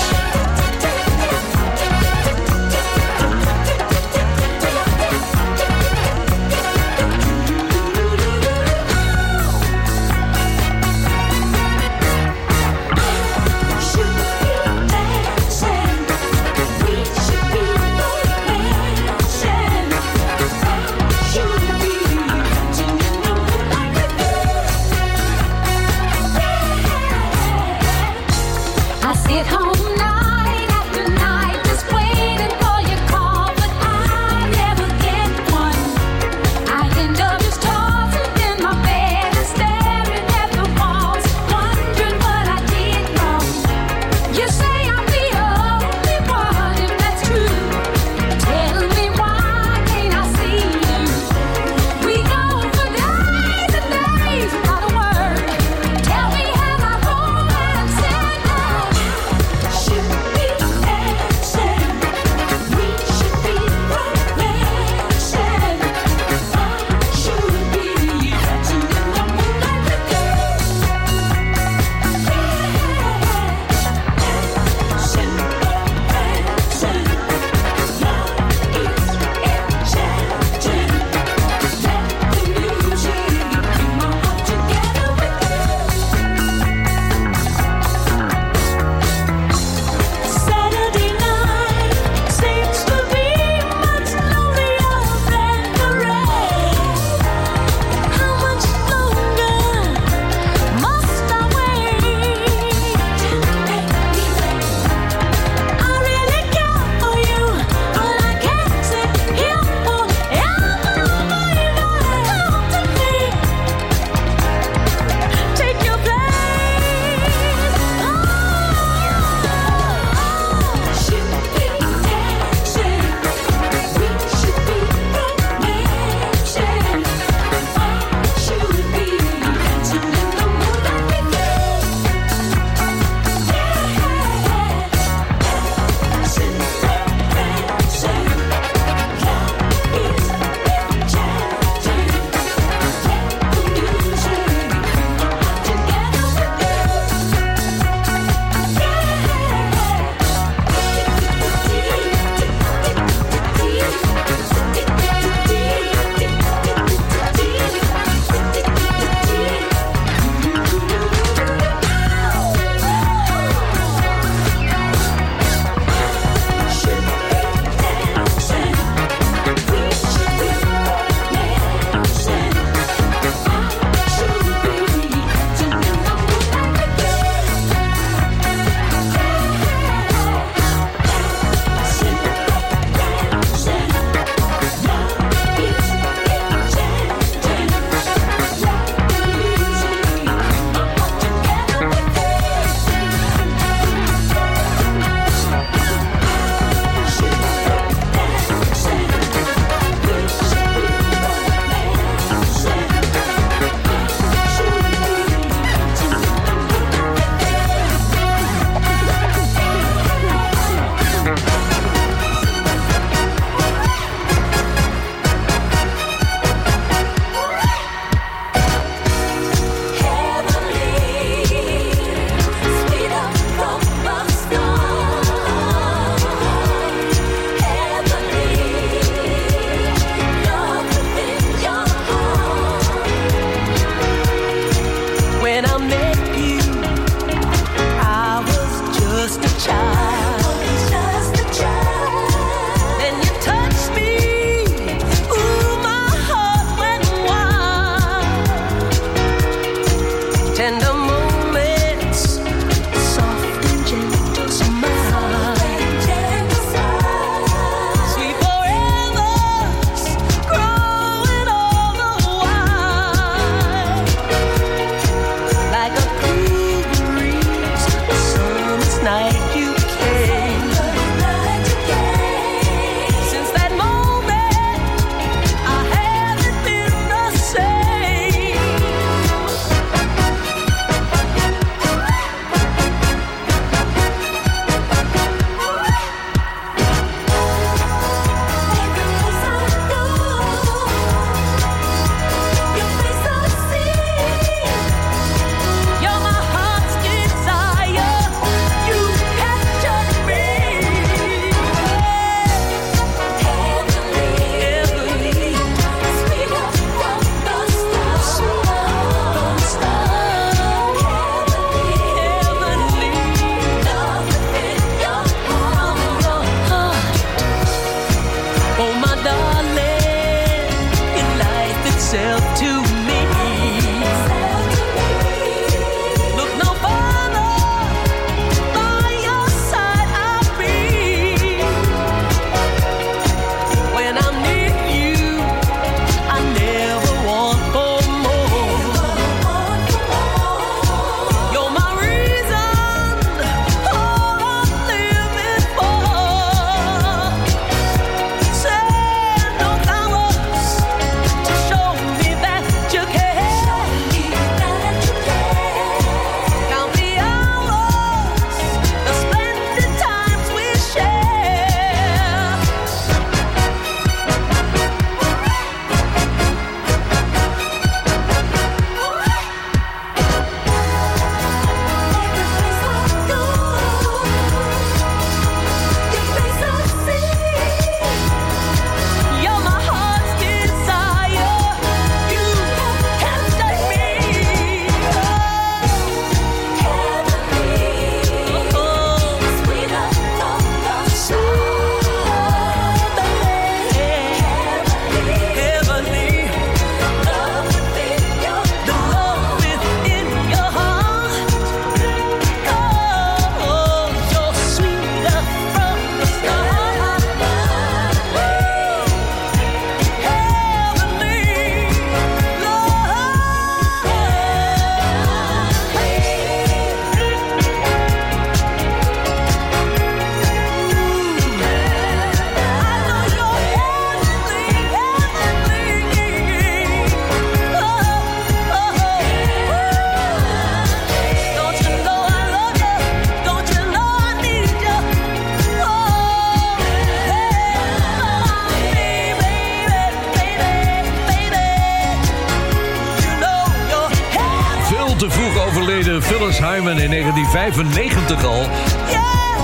1995 al.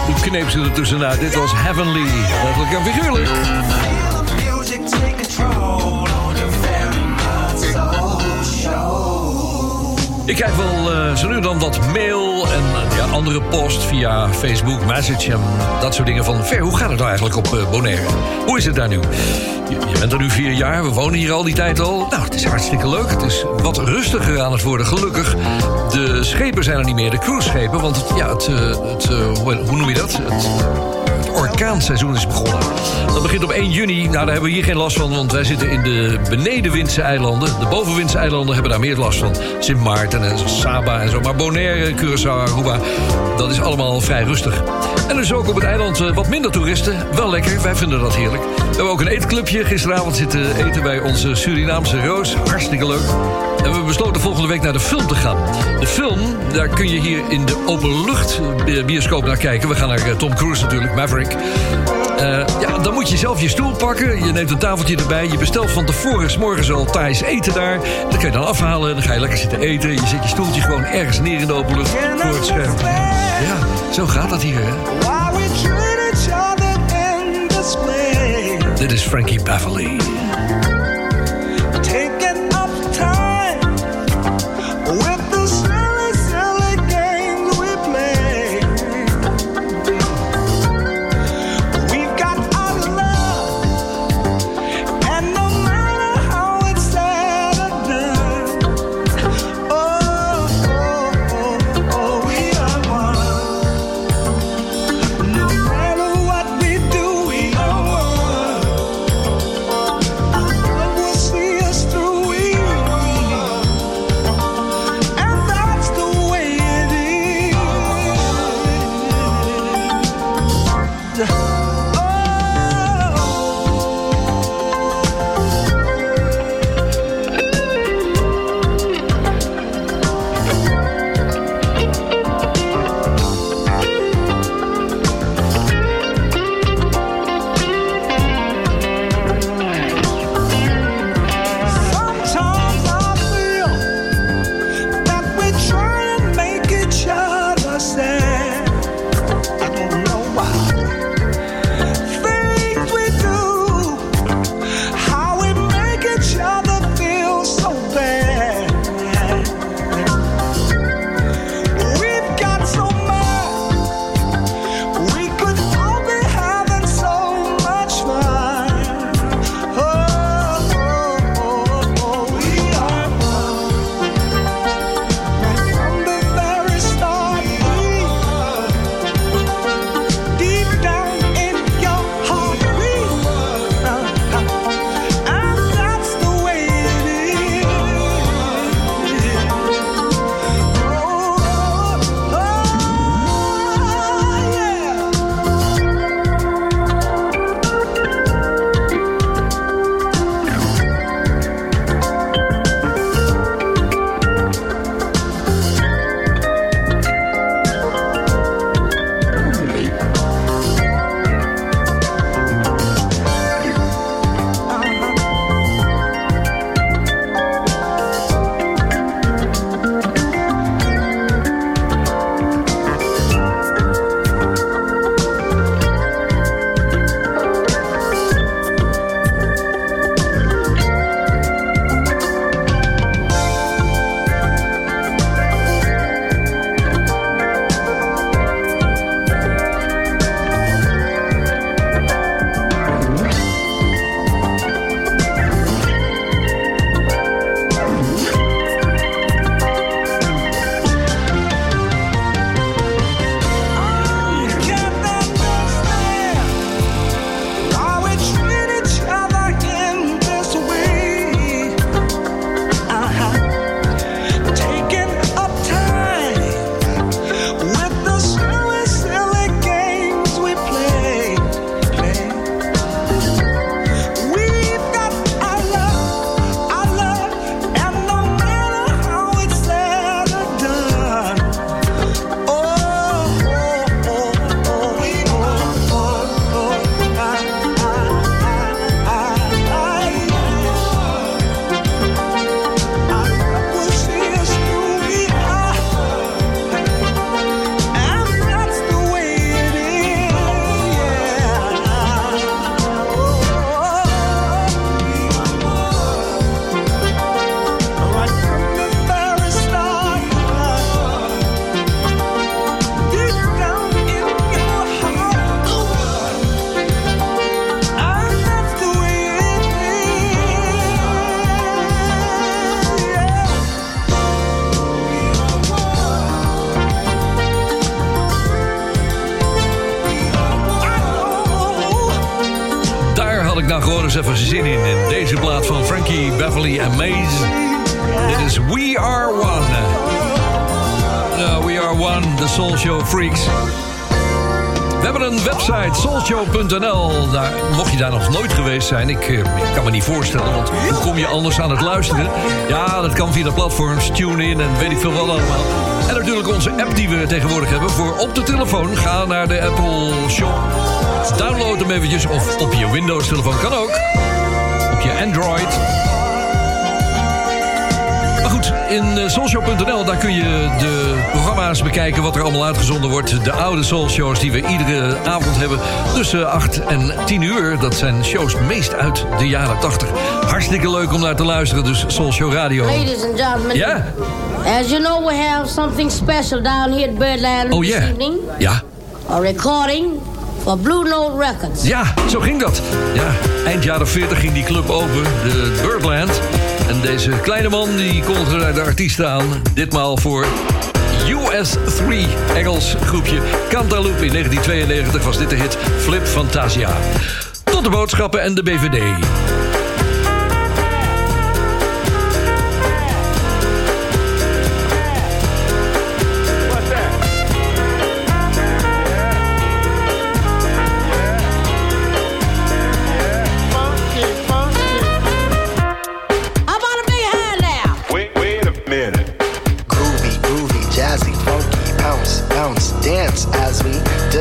Toen kneep ze er tussenuit. Dit was Heavenly. Letterlijk en figuurlijk. Ik krijg wel eh, zo nu dan wat mail en eh, ja, andere post via Facebook, Message en dat soort dingen van... Ver, hoe gaat het nou eigenlijk op eh, Bonaire? Hoe is het daar nu? Je, bent er nu vier jaar, we wonen hier al die tijd al. Nou, het is hartstikke leuk. Het is wat rustiger aan het worden, gelukkig. De schepen zijn er niet meer, de cruiseschepen. Want ja, het, eh, het, hoe, hoe noem je dat? Het, orkaanseizoen is begonnen. Dat begint op 1 juni. Nou, daar hebben we hier geen last van, want wij zitten in de benedenwindse eilanden. De bovenwindse eilanden hebben daar meer last van. Sint Maarten en Saba en zo. Maar Bonaire, Curaçao, Aruba, dat is allemaal vrij rustig. En dus ook op het eiland eh, wat minder toeristen. Wel lekker, wij vinden dat heerlijk. We hebben ook een eetclubje. Gisteravond zitten eten bij onze Surinaamse Roos. Hartstikke leuk. En we besloten volgende week naar de film te gaan. De film, daar kun je hier in de openlucht bioscoop naar kijken. We gaan naar eh, Tom Cruise natuurlijk, Maverick. Eh, ja, dan moet je zelf je stoel pakken. Je neemt een tafeltje erbij. Je bestelt van tevoren 's morgens al Thais eten daar. Dat kun je dan afhalen. Dan ga je lekker zitten eten. Je zet je stoeltje gewoon ergens neer in de open lucht voor het scherm. Ja, zo gaat dat hier, hè? Dit is Frankie Beverly. Eens even zin in. In deze plaat van Frankie, Beverly en Maze. Dit is We Are One. We Are One, de Soul Show Freaks. We hebben een website, soulshow.nl. Daar, mocht je daar nog nooit geweest zijn, ik, eh, ik kan me niet voorstellen... want hoe kom je anders aan het luisteren? Ja, dat kan via de platforms, TuneIn en weet ik veel wat allemaal. Natuurlijk onze app die we tegenwoordig hebben voor op de telefoon. Ga naar de Apple Shop, download hem eventjes... of op je Windows-telefoon kan ook. Op je Android... Maar goed, in eh, soulshow.nl daar kun je de programma's bekijken... wat er allemaal uitgezonden wordt. De oude soulshows die we iedere avond hebben. Tussen 8 en 10 uur. Dat zijn shows meest uit de jaren 80. Hartstikke leuk om naar te luisteren, dus Soulshow Radio. Ladies and gentlemen. Yeah. As you know, we have something special down here at Birdland Oh this yeah. evening. Ja. A recording for Blue Note Records. Ja, zo ging dat. Ja, eind jaren 40 ging die club open, de Birdland. En deze kleine man die kondigde de artiesten aan. Ditmaal voor US3, Engels groepje. Cantaloupe in 1992 was dit de hit Flip Fantasia. Tot de boodschappen en de BVD.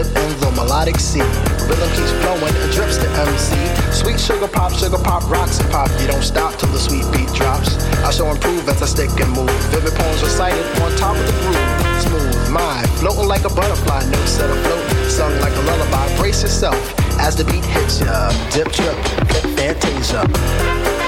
Dip in the melodic sea. Rhythm keeps flowing and drips to MC. Sweet sugar pop, sugar pop, rocks and pop. You don't stop till the sweet beat drops. I shall improve as I stick and move. Vivid poems recited on top of the groove. Smooth mind, floating like a butterfly, no set afloat. Sung like a lullaby. Brace yourself as the beat hits ya. Dip, trip, flip, fantasia.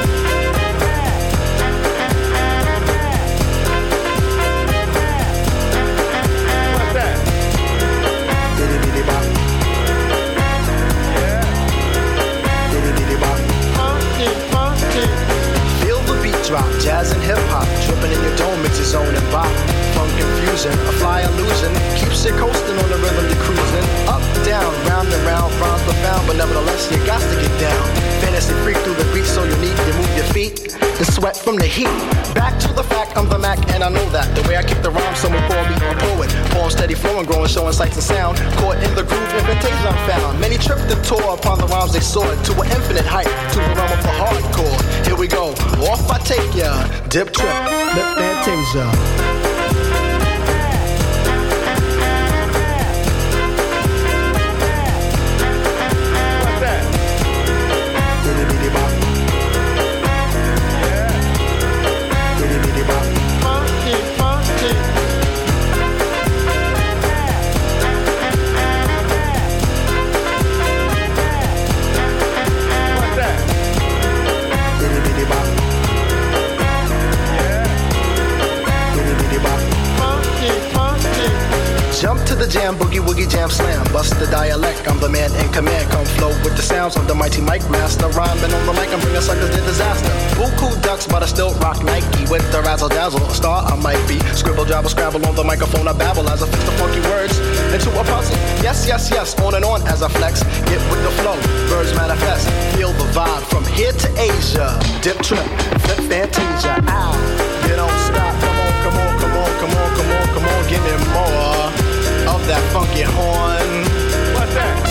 Jazz and hip hop, dripping in your dome, it's your zone and bop. Funk infusion, a fly illusion, keeps you coasting on the rhythm you're cruising. Up, down, round and round, rhymes profound, but nevertheless you got to get down. Fantasy freak through the beat, so unique, you move your feet and sweat from the heat. Back to the fact, I'm the Mac, and I know that. The way I kick the rhyme, someone call me a poet. Poem steady flowing, growing, showing sights and sound. Caught in the groove, invitation I'm found. Many tripped and tore upon the rhymes they soared to an infinite height, to the realm of the hardcore. Here we go, off I take ya. Dip trip, lip fantasia. Bust the dialect, I'm the man in command. Come flow with the sounds of the mighty mic master. Rhyming on the mic, I'm bringing suckers to disaster. Buku ducks, but I still rock Nike with the razzle dazzle. A star I might be. Scribble, jabble, scrabble on the microphone. I babble as I fix the funky words into a puzzle. Yes, yes, yes, on and on as I flex. Get with the flow, birds manifest. Feel the vibe from here to Asia. Dip trip, flip fantasia. Ow, you don't stop. Come on, come on, come on, come on, come on, come on, give me more that funky horn. What's that?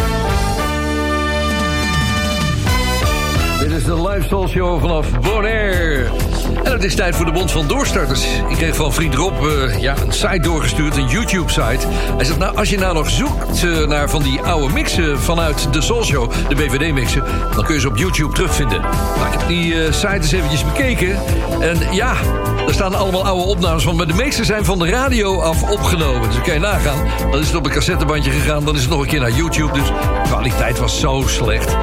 De Live Soul Show vanaf Bonaire. En het is tijd voor de Bond van Doorstarters. Ik kreeg van vriend Rob eh, ja, een site doorgestuurd, een YouTube-site. Hij zegt, nou, als je nou nog zoekt eh, naar van die oude mixen vanuit de Soul Show, de BVD-mixen, dan kun je ze op YouTube terugvinden. Nou, ik heb die eh, site eens eventjes bekeken. En ja, er staan allemaal oude opnames van, maar de meeste zijn van de radio af opgenomen. Dus kan je nagaan. Dan is het op een cassettebandje gegaan, dan is het nog een keer naar YouTube. Dus de kwaliteit was zo slecht.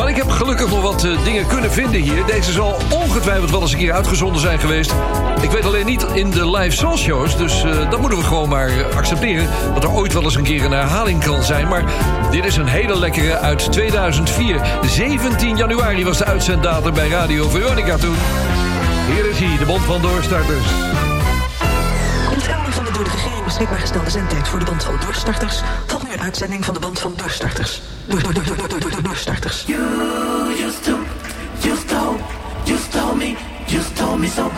Maar ik heb gelukkig nog wat eh, dingen kunnen vinden hier. Deze zal ongetwijfeld wel eens een keer uitgezonden zijn geweest. Ik weet alleen niet in de live soul shows. Dus eh, dat moeten we gewoon maar eh, accepteren. Dat er ooit wel eens een keer een herhaling kan zijn. Maar dit is een hele lekkere uit 2004. 17 januari was de uitzenddatum bij Radio Veronica toen. Hier is hij, de bond van doorstarters. In van de door beschikbaar gestelde zendtijd voor de band van doorstarters volgt nu uitzending van de band van doorstarters. Door, door, door, door, door, door, door, doorstarters. You to, you you told me, you told me so.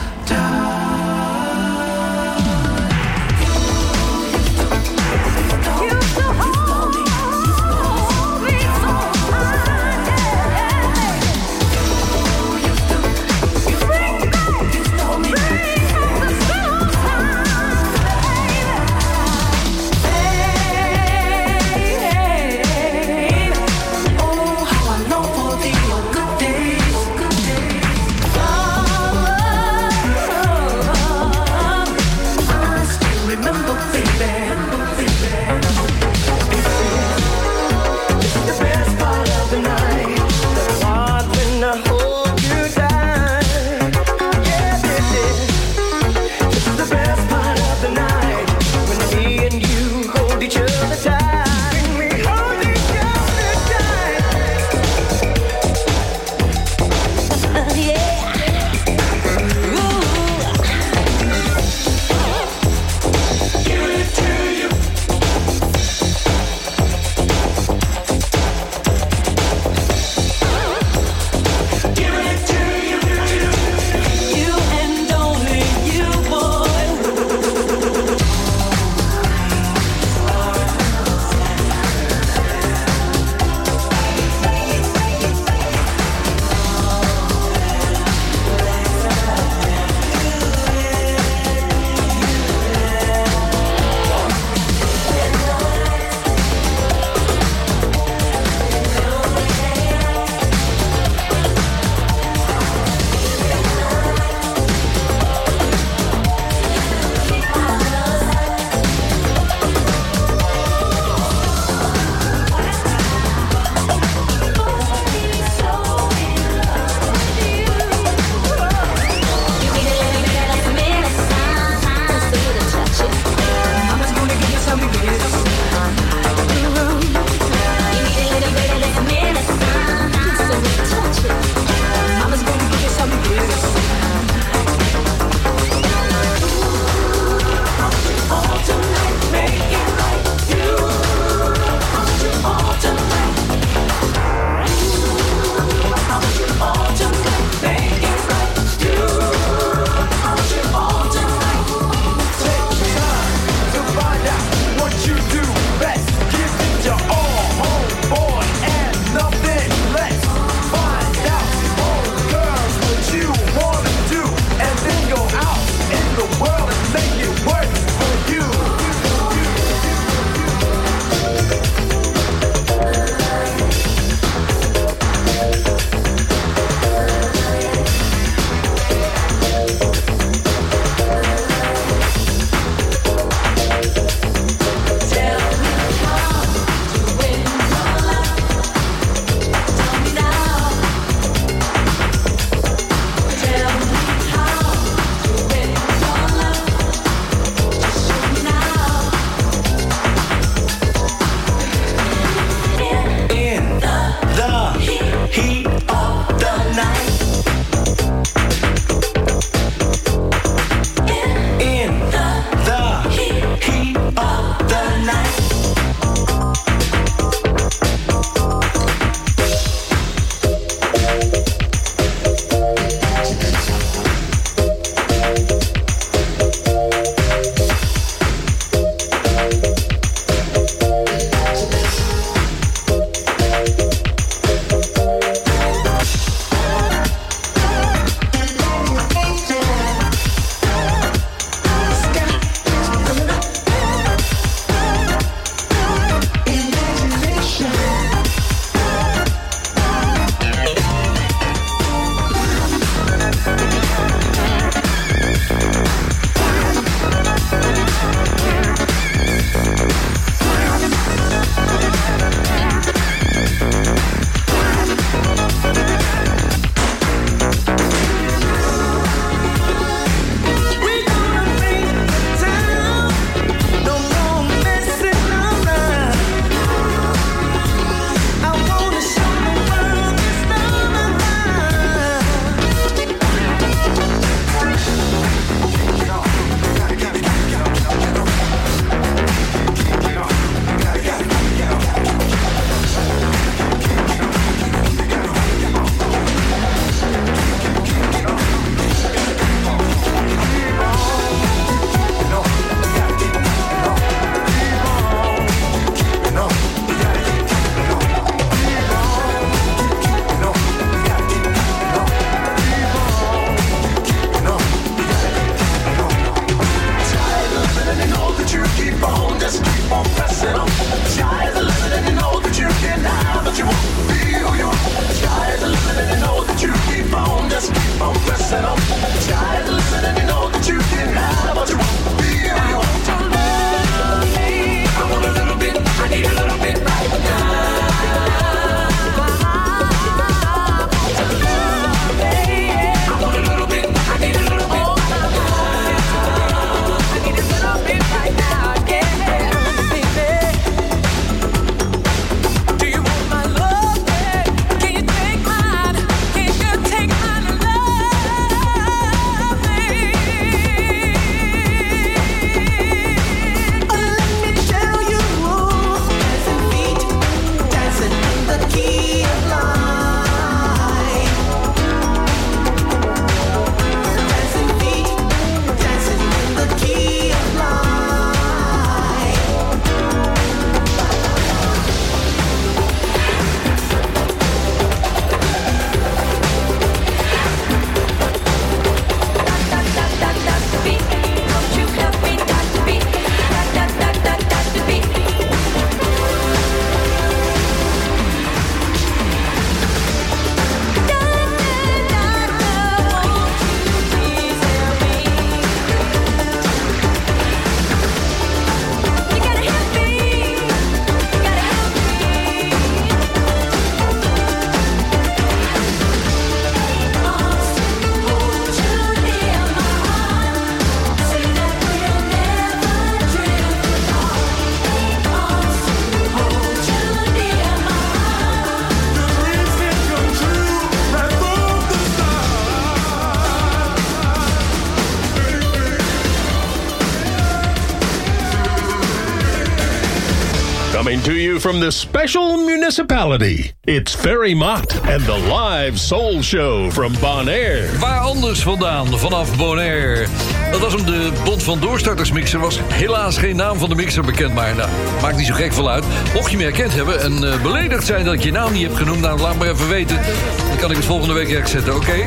From the special municipality, it's Ferry Mott and the live soul show from Bonaire. Waar anders vandaan, vanaf Bonaire. Dat was hem, de Bond van Doorstarters mixer. Was helaas geen naam van de mixer bekend, maar nou, maakt niet zo gek veel uit. Mocht je me herkend hebben en eh, beledigd zijn dat ik je naam niet heb genoemd... nou, laat maar even weten. Dan kan ik het volgende week herzetten, oké?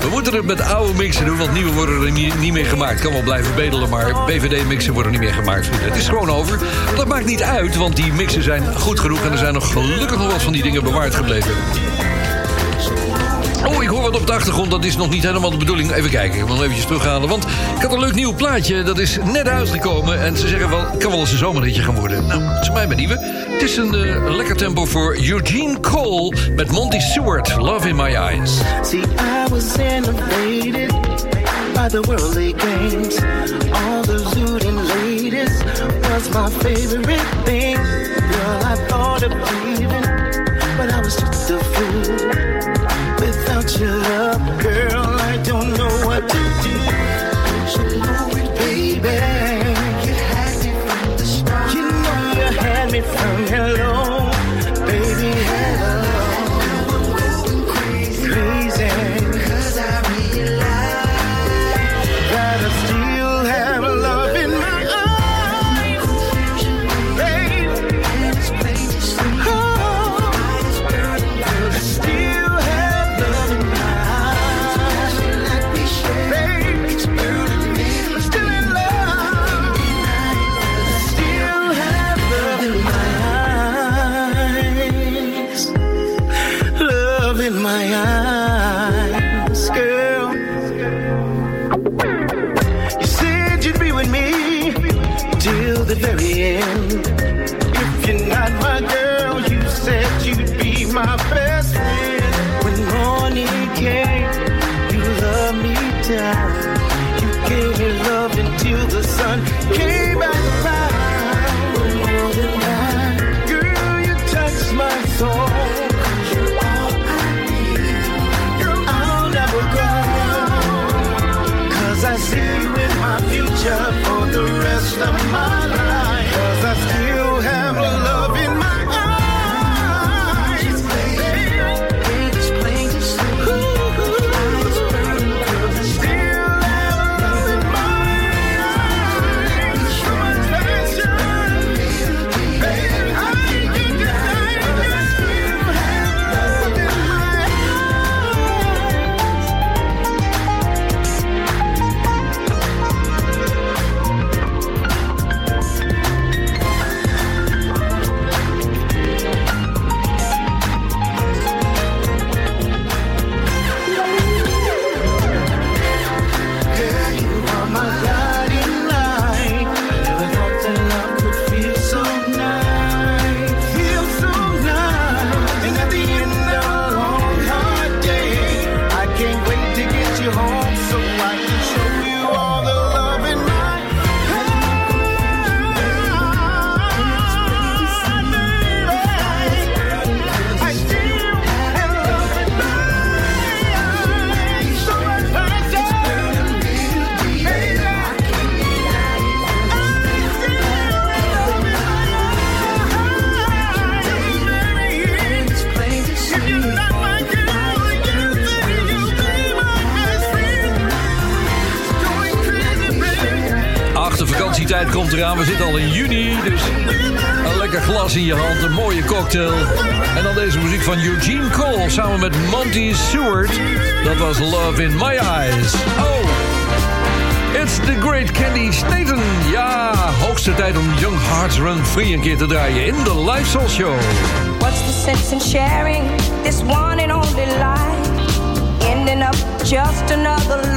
We moeten het met oude mixen doen, want nieuwe worden er niet, meer gemaakt. Kan wel blijven bedelen, maar BVD-mixen worden niet meer gemaakt. Het is gewoon over. Dat maakt niet uit, want die mixen zijn goed genoeg... en er zijn nog gelukkig nog wat van die dingen bewaard gebleven. Oh, ik hoor wat op de achtergrond. Dat is nog niet helemaal de bedoeling. Even kijken, ik moet nog eventjes terughalen. Want ik had een leuk nieuw plaatje. Dat is net uitgekomen. En ze zeggen wel, kan wel eens een zomerhitje gaan worden. Nou, het is mij maar nieuwe. Het is een eh, lekker tempo voor Eugene Cole met Monty Stewart. Love in My Eyes. See, I was innovated by the worldly games. All the looting ladies was my favorite thing. Girl, I thought of leaving, but I was just a fool. Without your love, girl, I don't know what to do. So te draaien in de Live Soul Show. What's the sense in sharing this one and only life? Ending up just another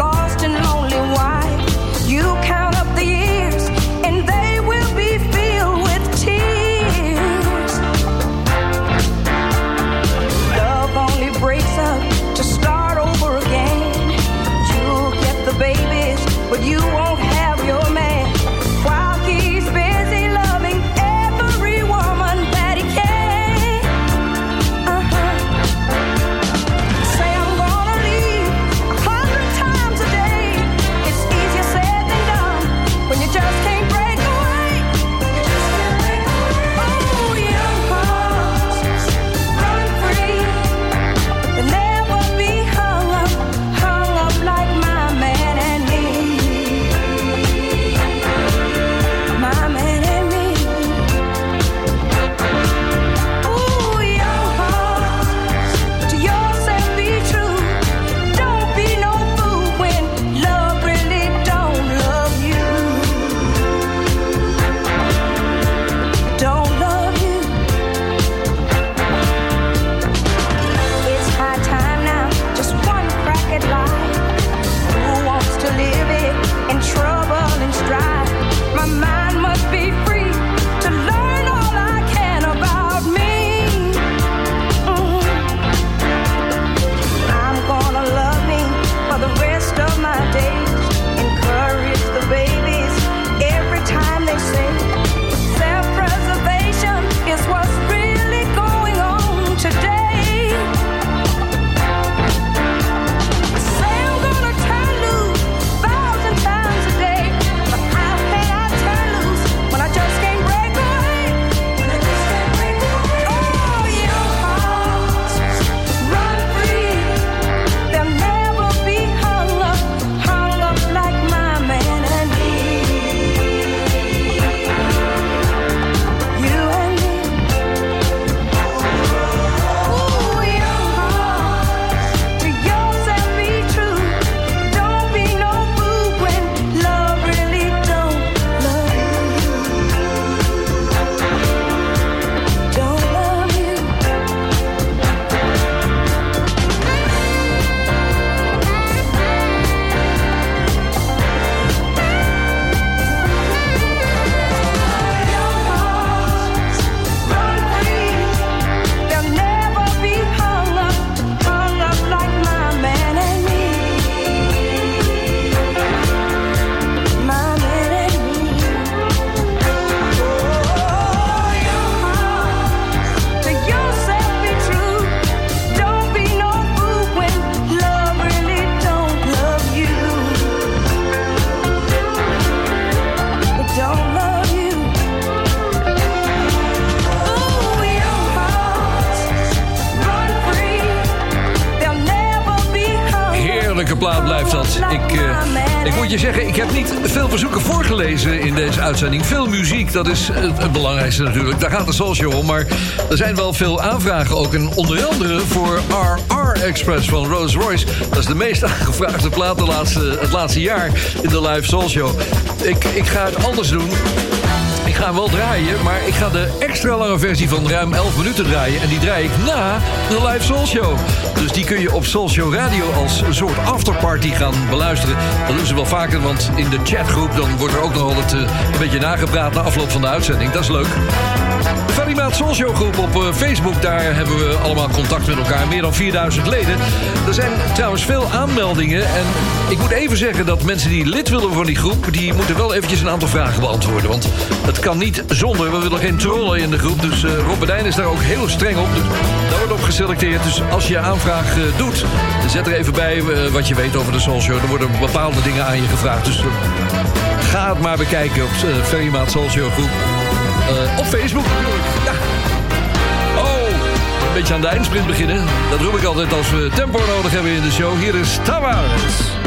dat is het, belangrijkste natuurlijk. Daar gaat de Show om. Maar er zijn wel veel aanvragen ook. En onder andere voor RR Express van Rolls Royce. Dat is de meest aangevraagde plaat de laatste, het laatste jaar in de live Show. Ik, ik ga het anders doen. Ik ga hem wel draaien, maar ik ga de extra lange versie van ruim 11 minuten draaien. En die draai ik na de live Soul Show. Dus die kun je op Soul Show Radio als een soort afterparty gaan beluisteren. Dat doen ze wel vaker, want in de chatgroep... dan wordt er ook nog altijd eh, een beetje nagepraat na afloop van de uitzending. Dat is leuk. De Valimaat Soul Show groep op eh, Facebook, daar hebben we allemaal contact met elkaar. Meer dan 4000 leden. Er zijn trouwens veel aanmeldingen. En ik moet even zeggen dat mensen die lid willen van die groep... die moeten wel eventjes een aantal vragen beantwoorden. Want het kan niet zonder. We willen geen trollen in de groep. Dus eh Rob Bedijn is daar ook heel streng op. Dus daar wordt op geselecteerd. Dus als je aanvraag eh, doet, zet er even bij eh, wat je weet over de Soul Show. Er worden bepaalde dingen aan je gevraagd. Dus eh, ga het maar bekijken op uh, Ferrymaat Soul Show groep. Eh, op Facebook. Oh, een beetje aan de eindsprint beginnen. Dat roep ik altijd als we tempo nodig hebben in de show. Hier is Tavares.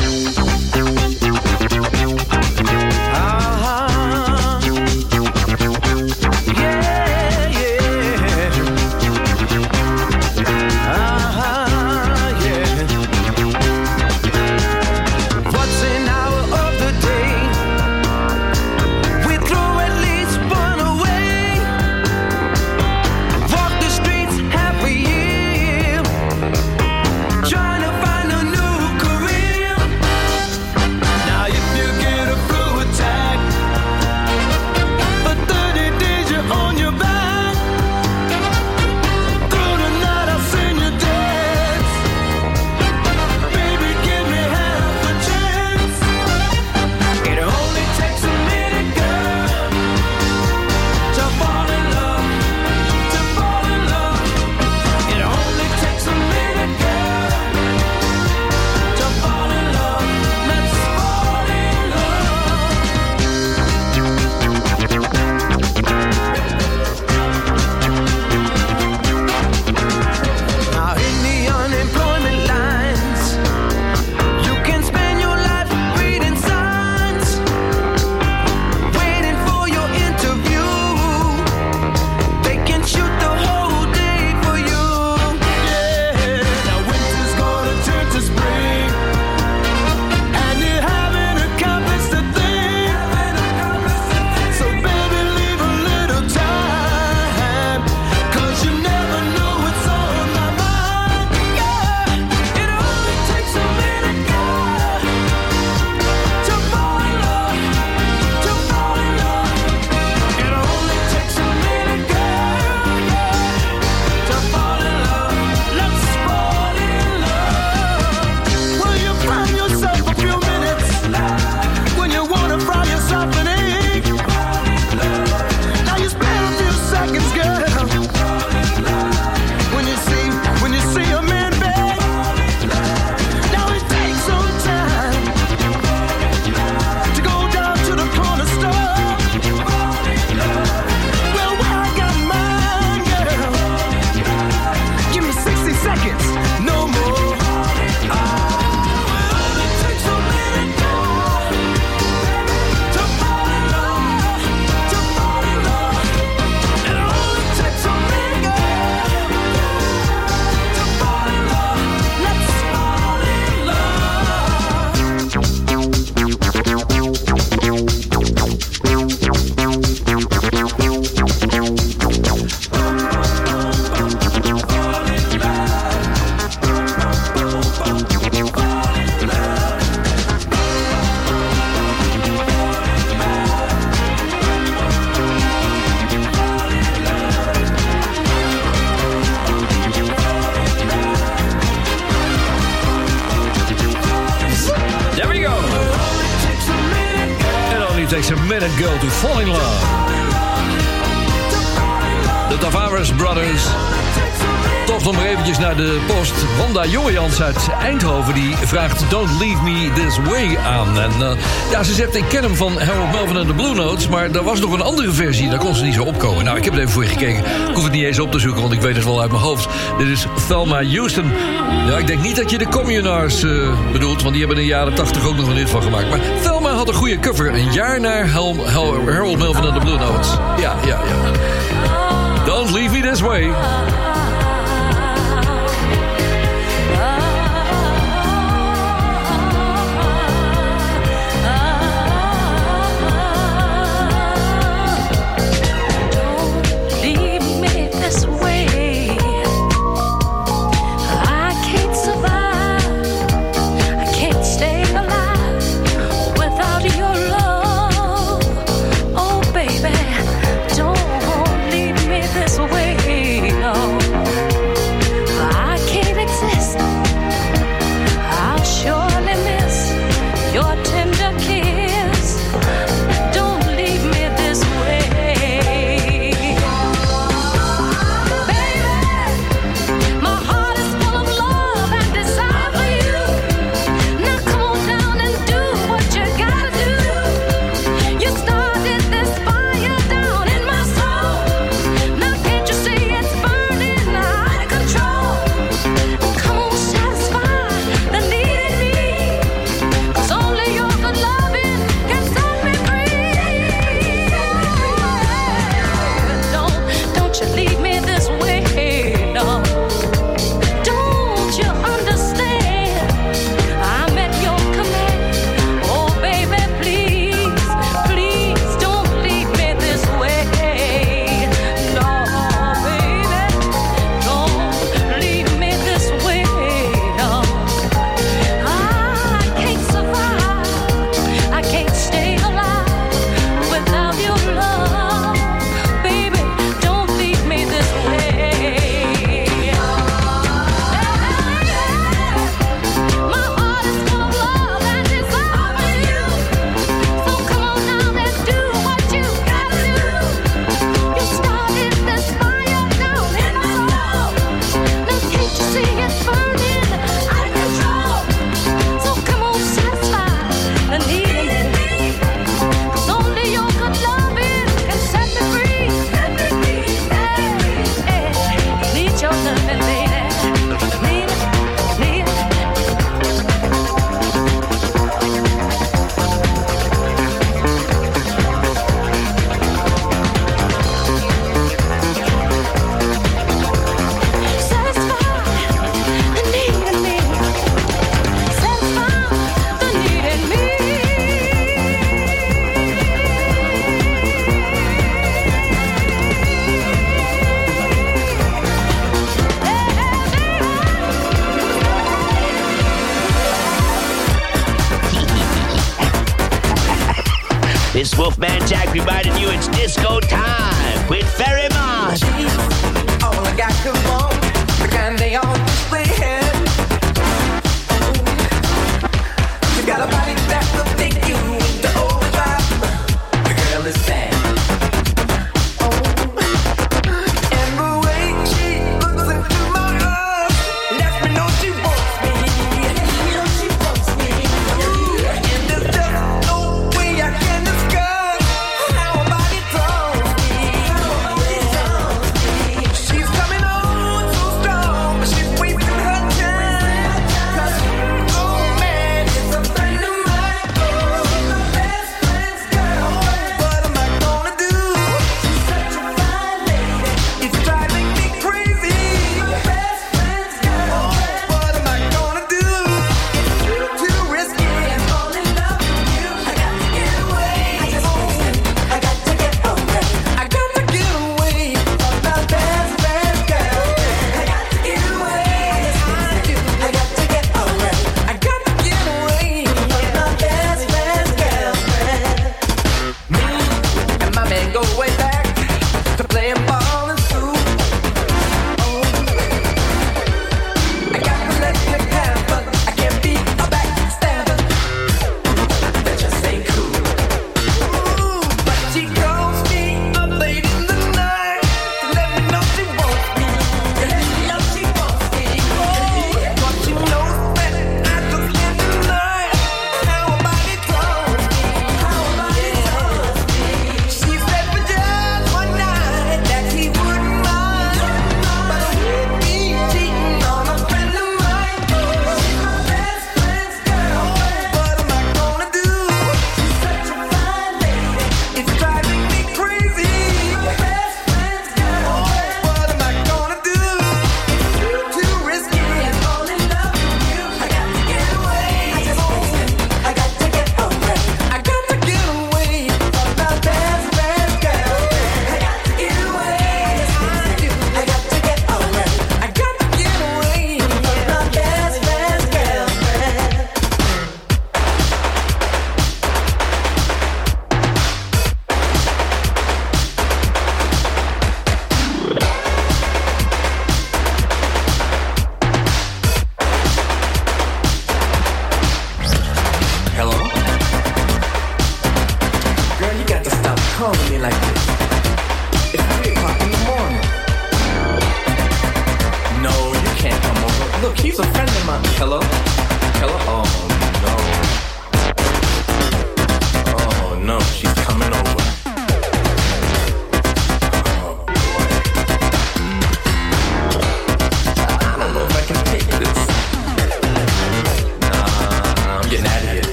Don't Leave Me This Way aan. En eh, ja, ze zegt, ik ken hem van Harold Melvin en de Blue Notes... maar er was nog een andere versie, daar kon ze niet zo opkomen. Nou, ik heb het even voor je gekeken. Ik hoef het niet eens op te zoeken, want ik weet het wel uit mijn hoofd. Dit is Thelma Houston. Ja, ik denk niet dat je de communards eh, bedoelt... want die hebben in de jaren 80 ook nog een hit van gemaakt. Maar Thelma had een goede cover, een jaar na Harold Melvin en de Blue Notes. Ja, ja, ja. Don't Leave Me This Way.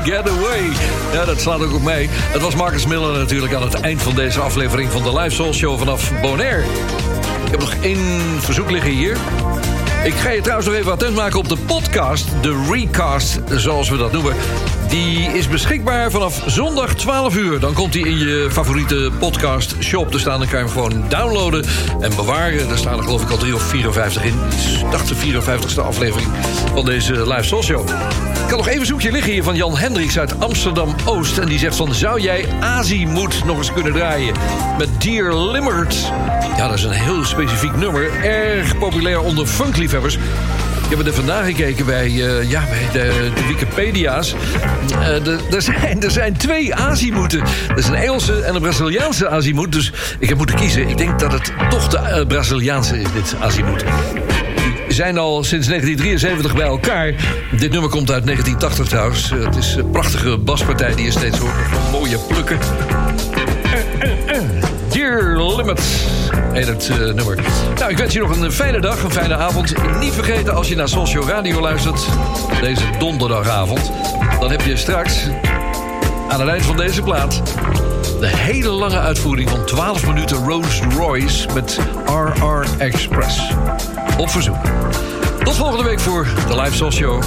I got to get away. Ja, dat slaat ook op mee. Het was Marcus Miller natuurlijk aan het eind van deze aflevering... van de Live Soul Show vanaf Bonaire. Ik heb nog één verzoek liggen hier. Ik ga je trouwens nog even attent maken op de podcast. De recast, zoals we dat noemen. Die is beschikbaar vanaf zondag 12 uur. Dan komt hij in je favoriete podcast shop te staan. Dan kan je hem gewoon downloaden en bewaren. Er staan er geloof ik al 3 of 54 in. Ik dacht de 54ste aflevering van deze live soul Ik had nog even zoekje liggen hier van Jan Hendricks uit Amsterdam-Oost. En die zegt van, zou jij Azimuth nog eens kunnen draaien? Met Dear Limmert. Ja, dat is een heel specifiek nummer. Erg populair onder funkliefhebbers. Ik heb er vandaag gekeken bij, eh, ja, bij de, de Wikipedia's. Eh, er, zijn, er zijn twee Azimutten. Er is een Engelse en een Braziliaanse Azimuth. Dus ik heb moeten kiezen. Ik denk dat het toch de eh, Braziliaanse is, dit Azimuth. Zijn al sinds 1973 bij elkaar. Dit nummer komt uit 1980 trouwens. Eh, Het is een prachtige baspartij die je steeds hoort. Mooie plukken. Dear Limit heet het eh, nummer. Nou, ik wens je nog een fijne dag, een fijne avond. Niet vergeten als je naar Social Radio luistert, deze donderdagavond... dan heb je straks, aan het eind van deze plaat... de hele lange uitvoering van 12 minuten Rolls Royce met RR Express. Op verzoek. Tot volgende week voor de Live Soul Show.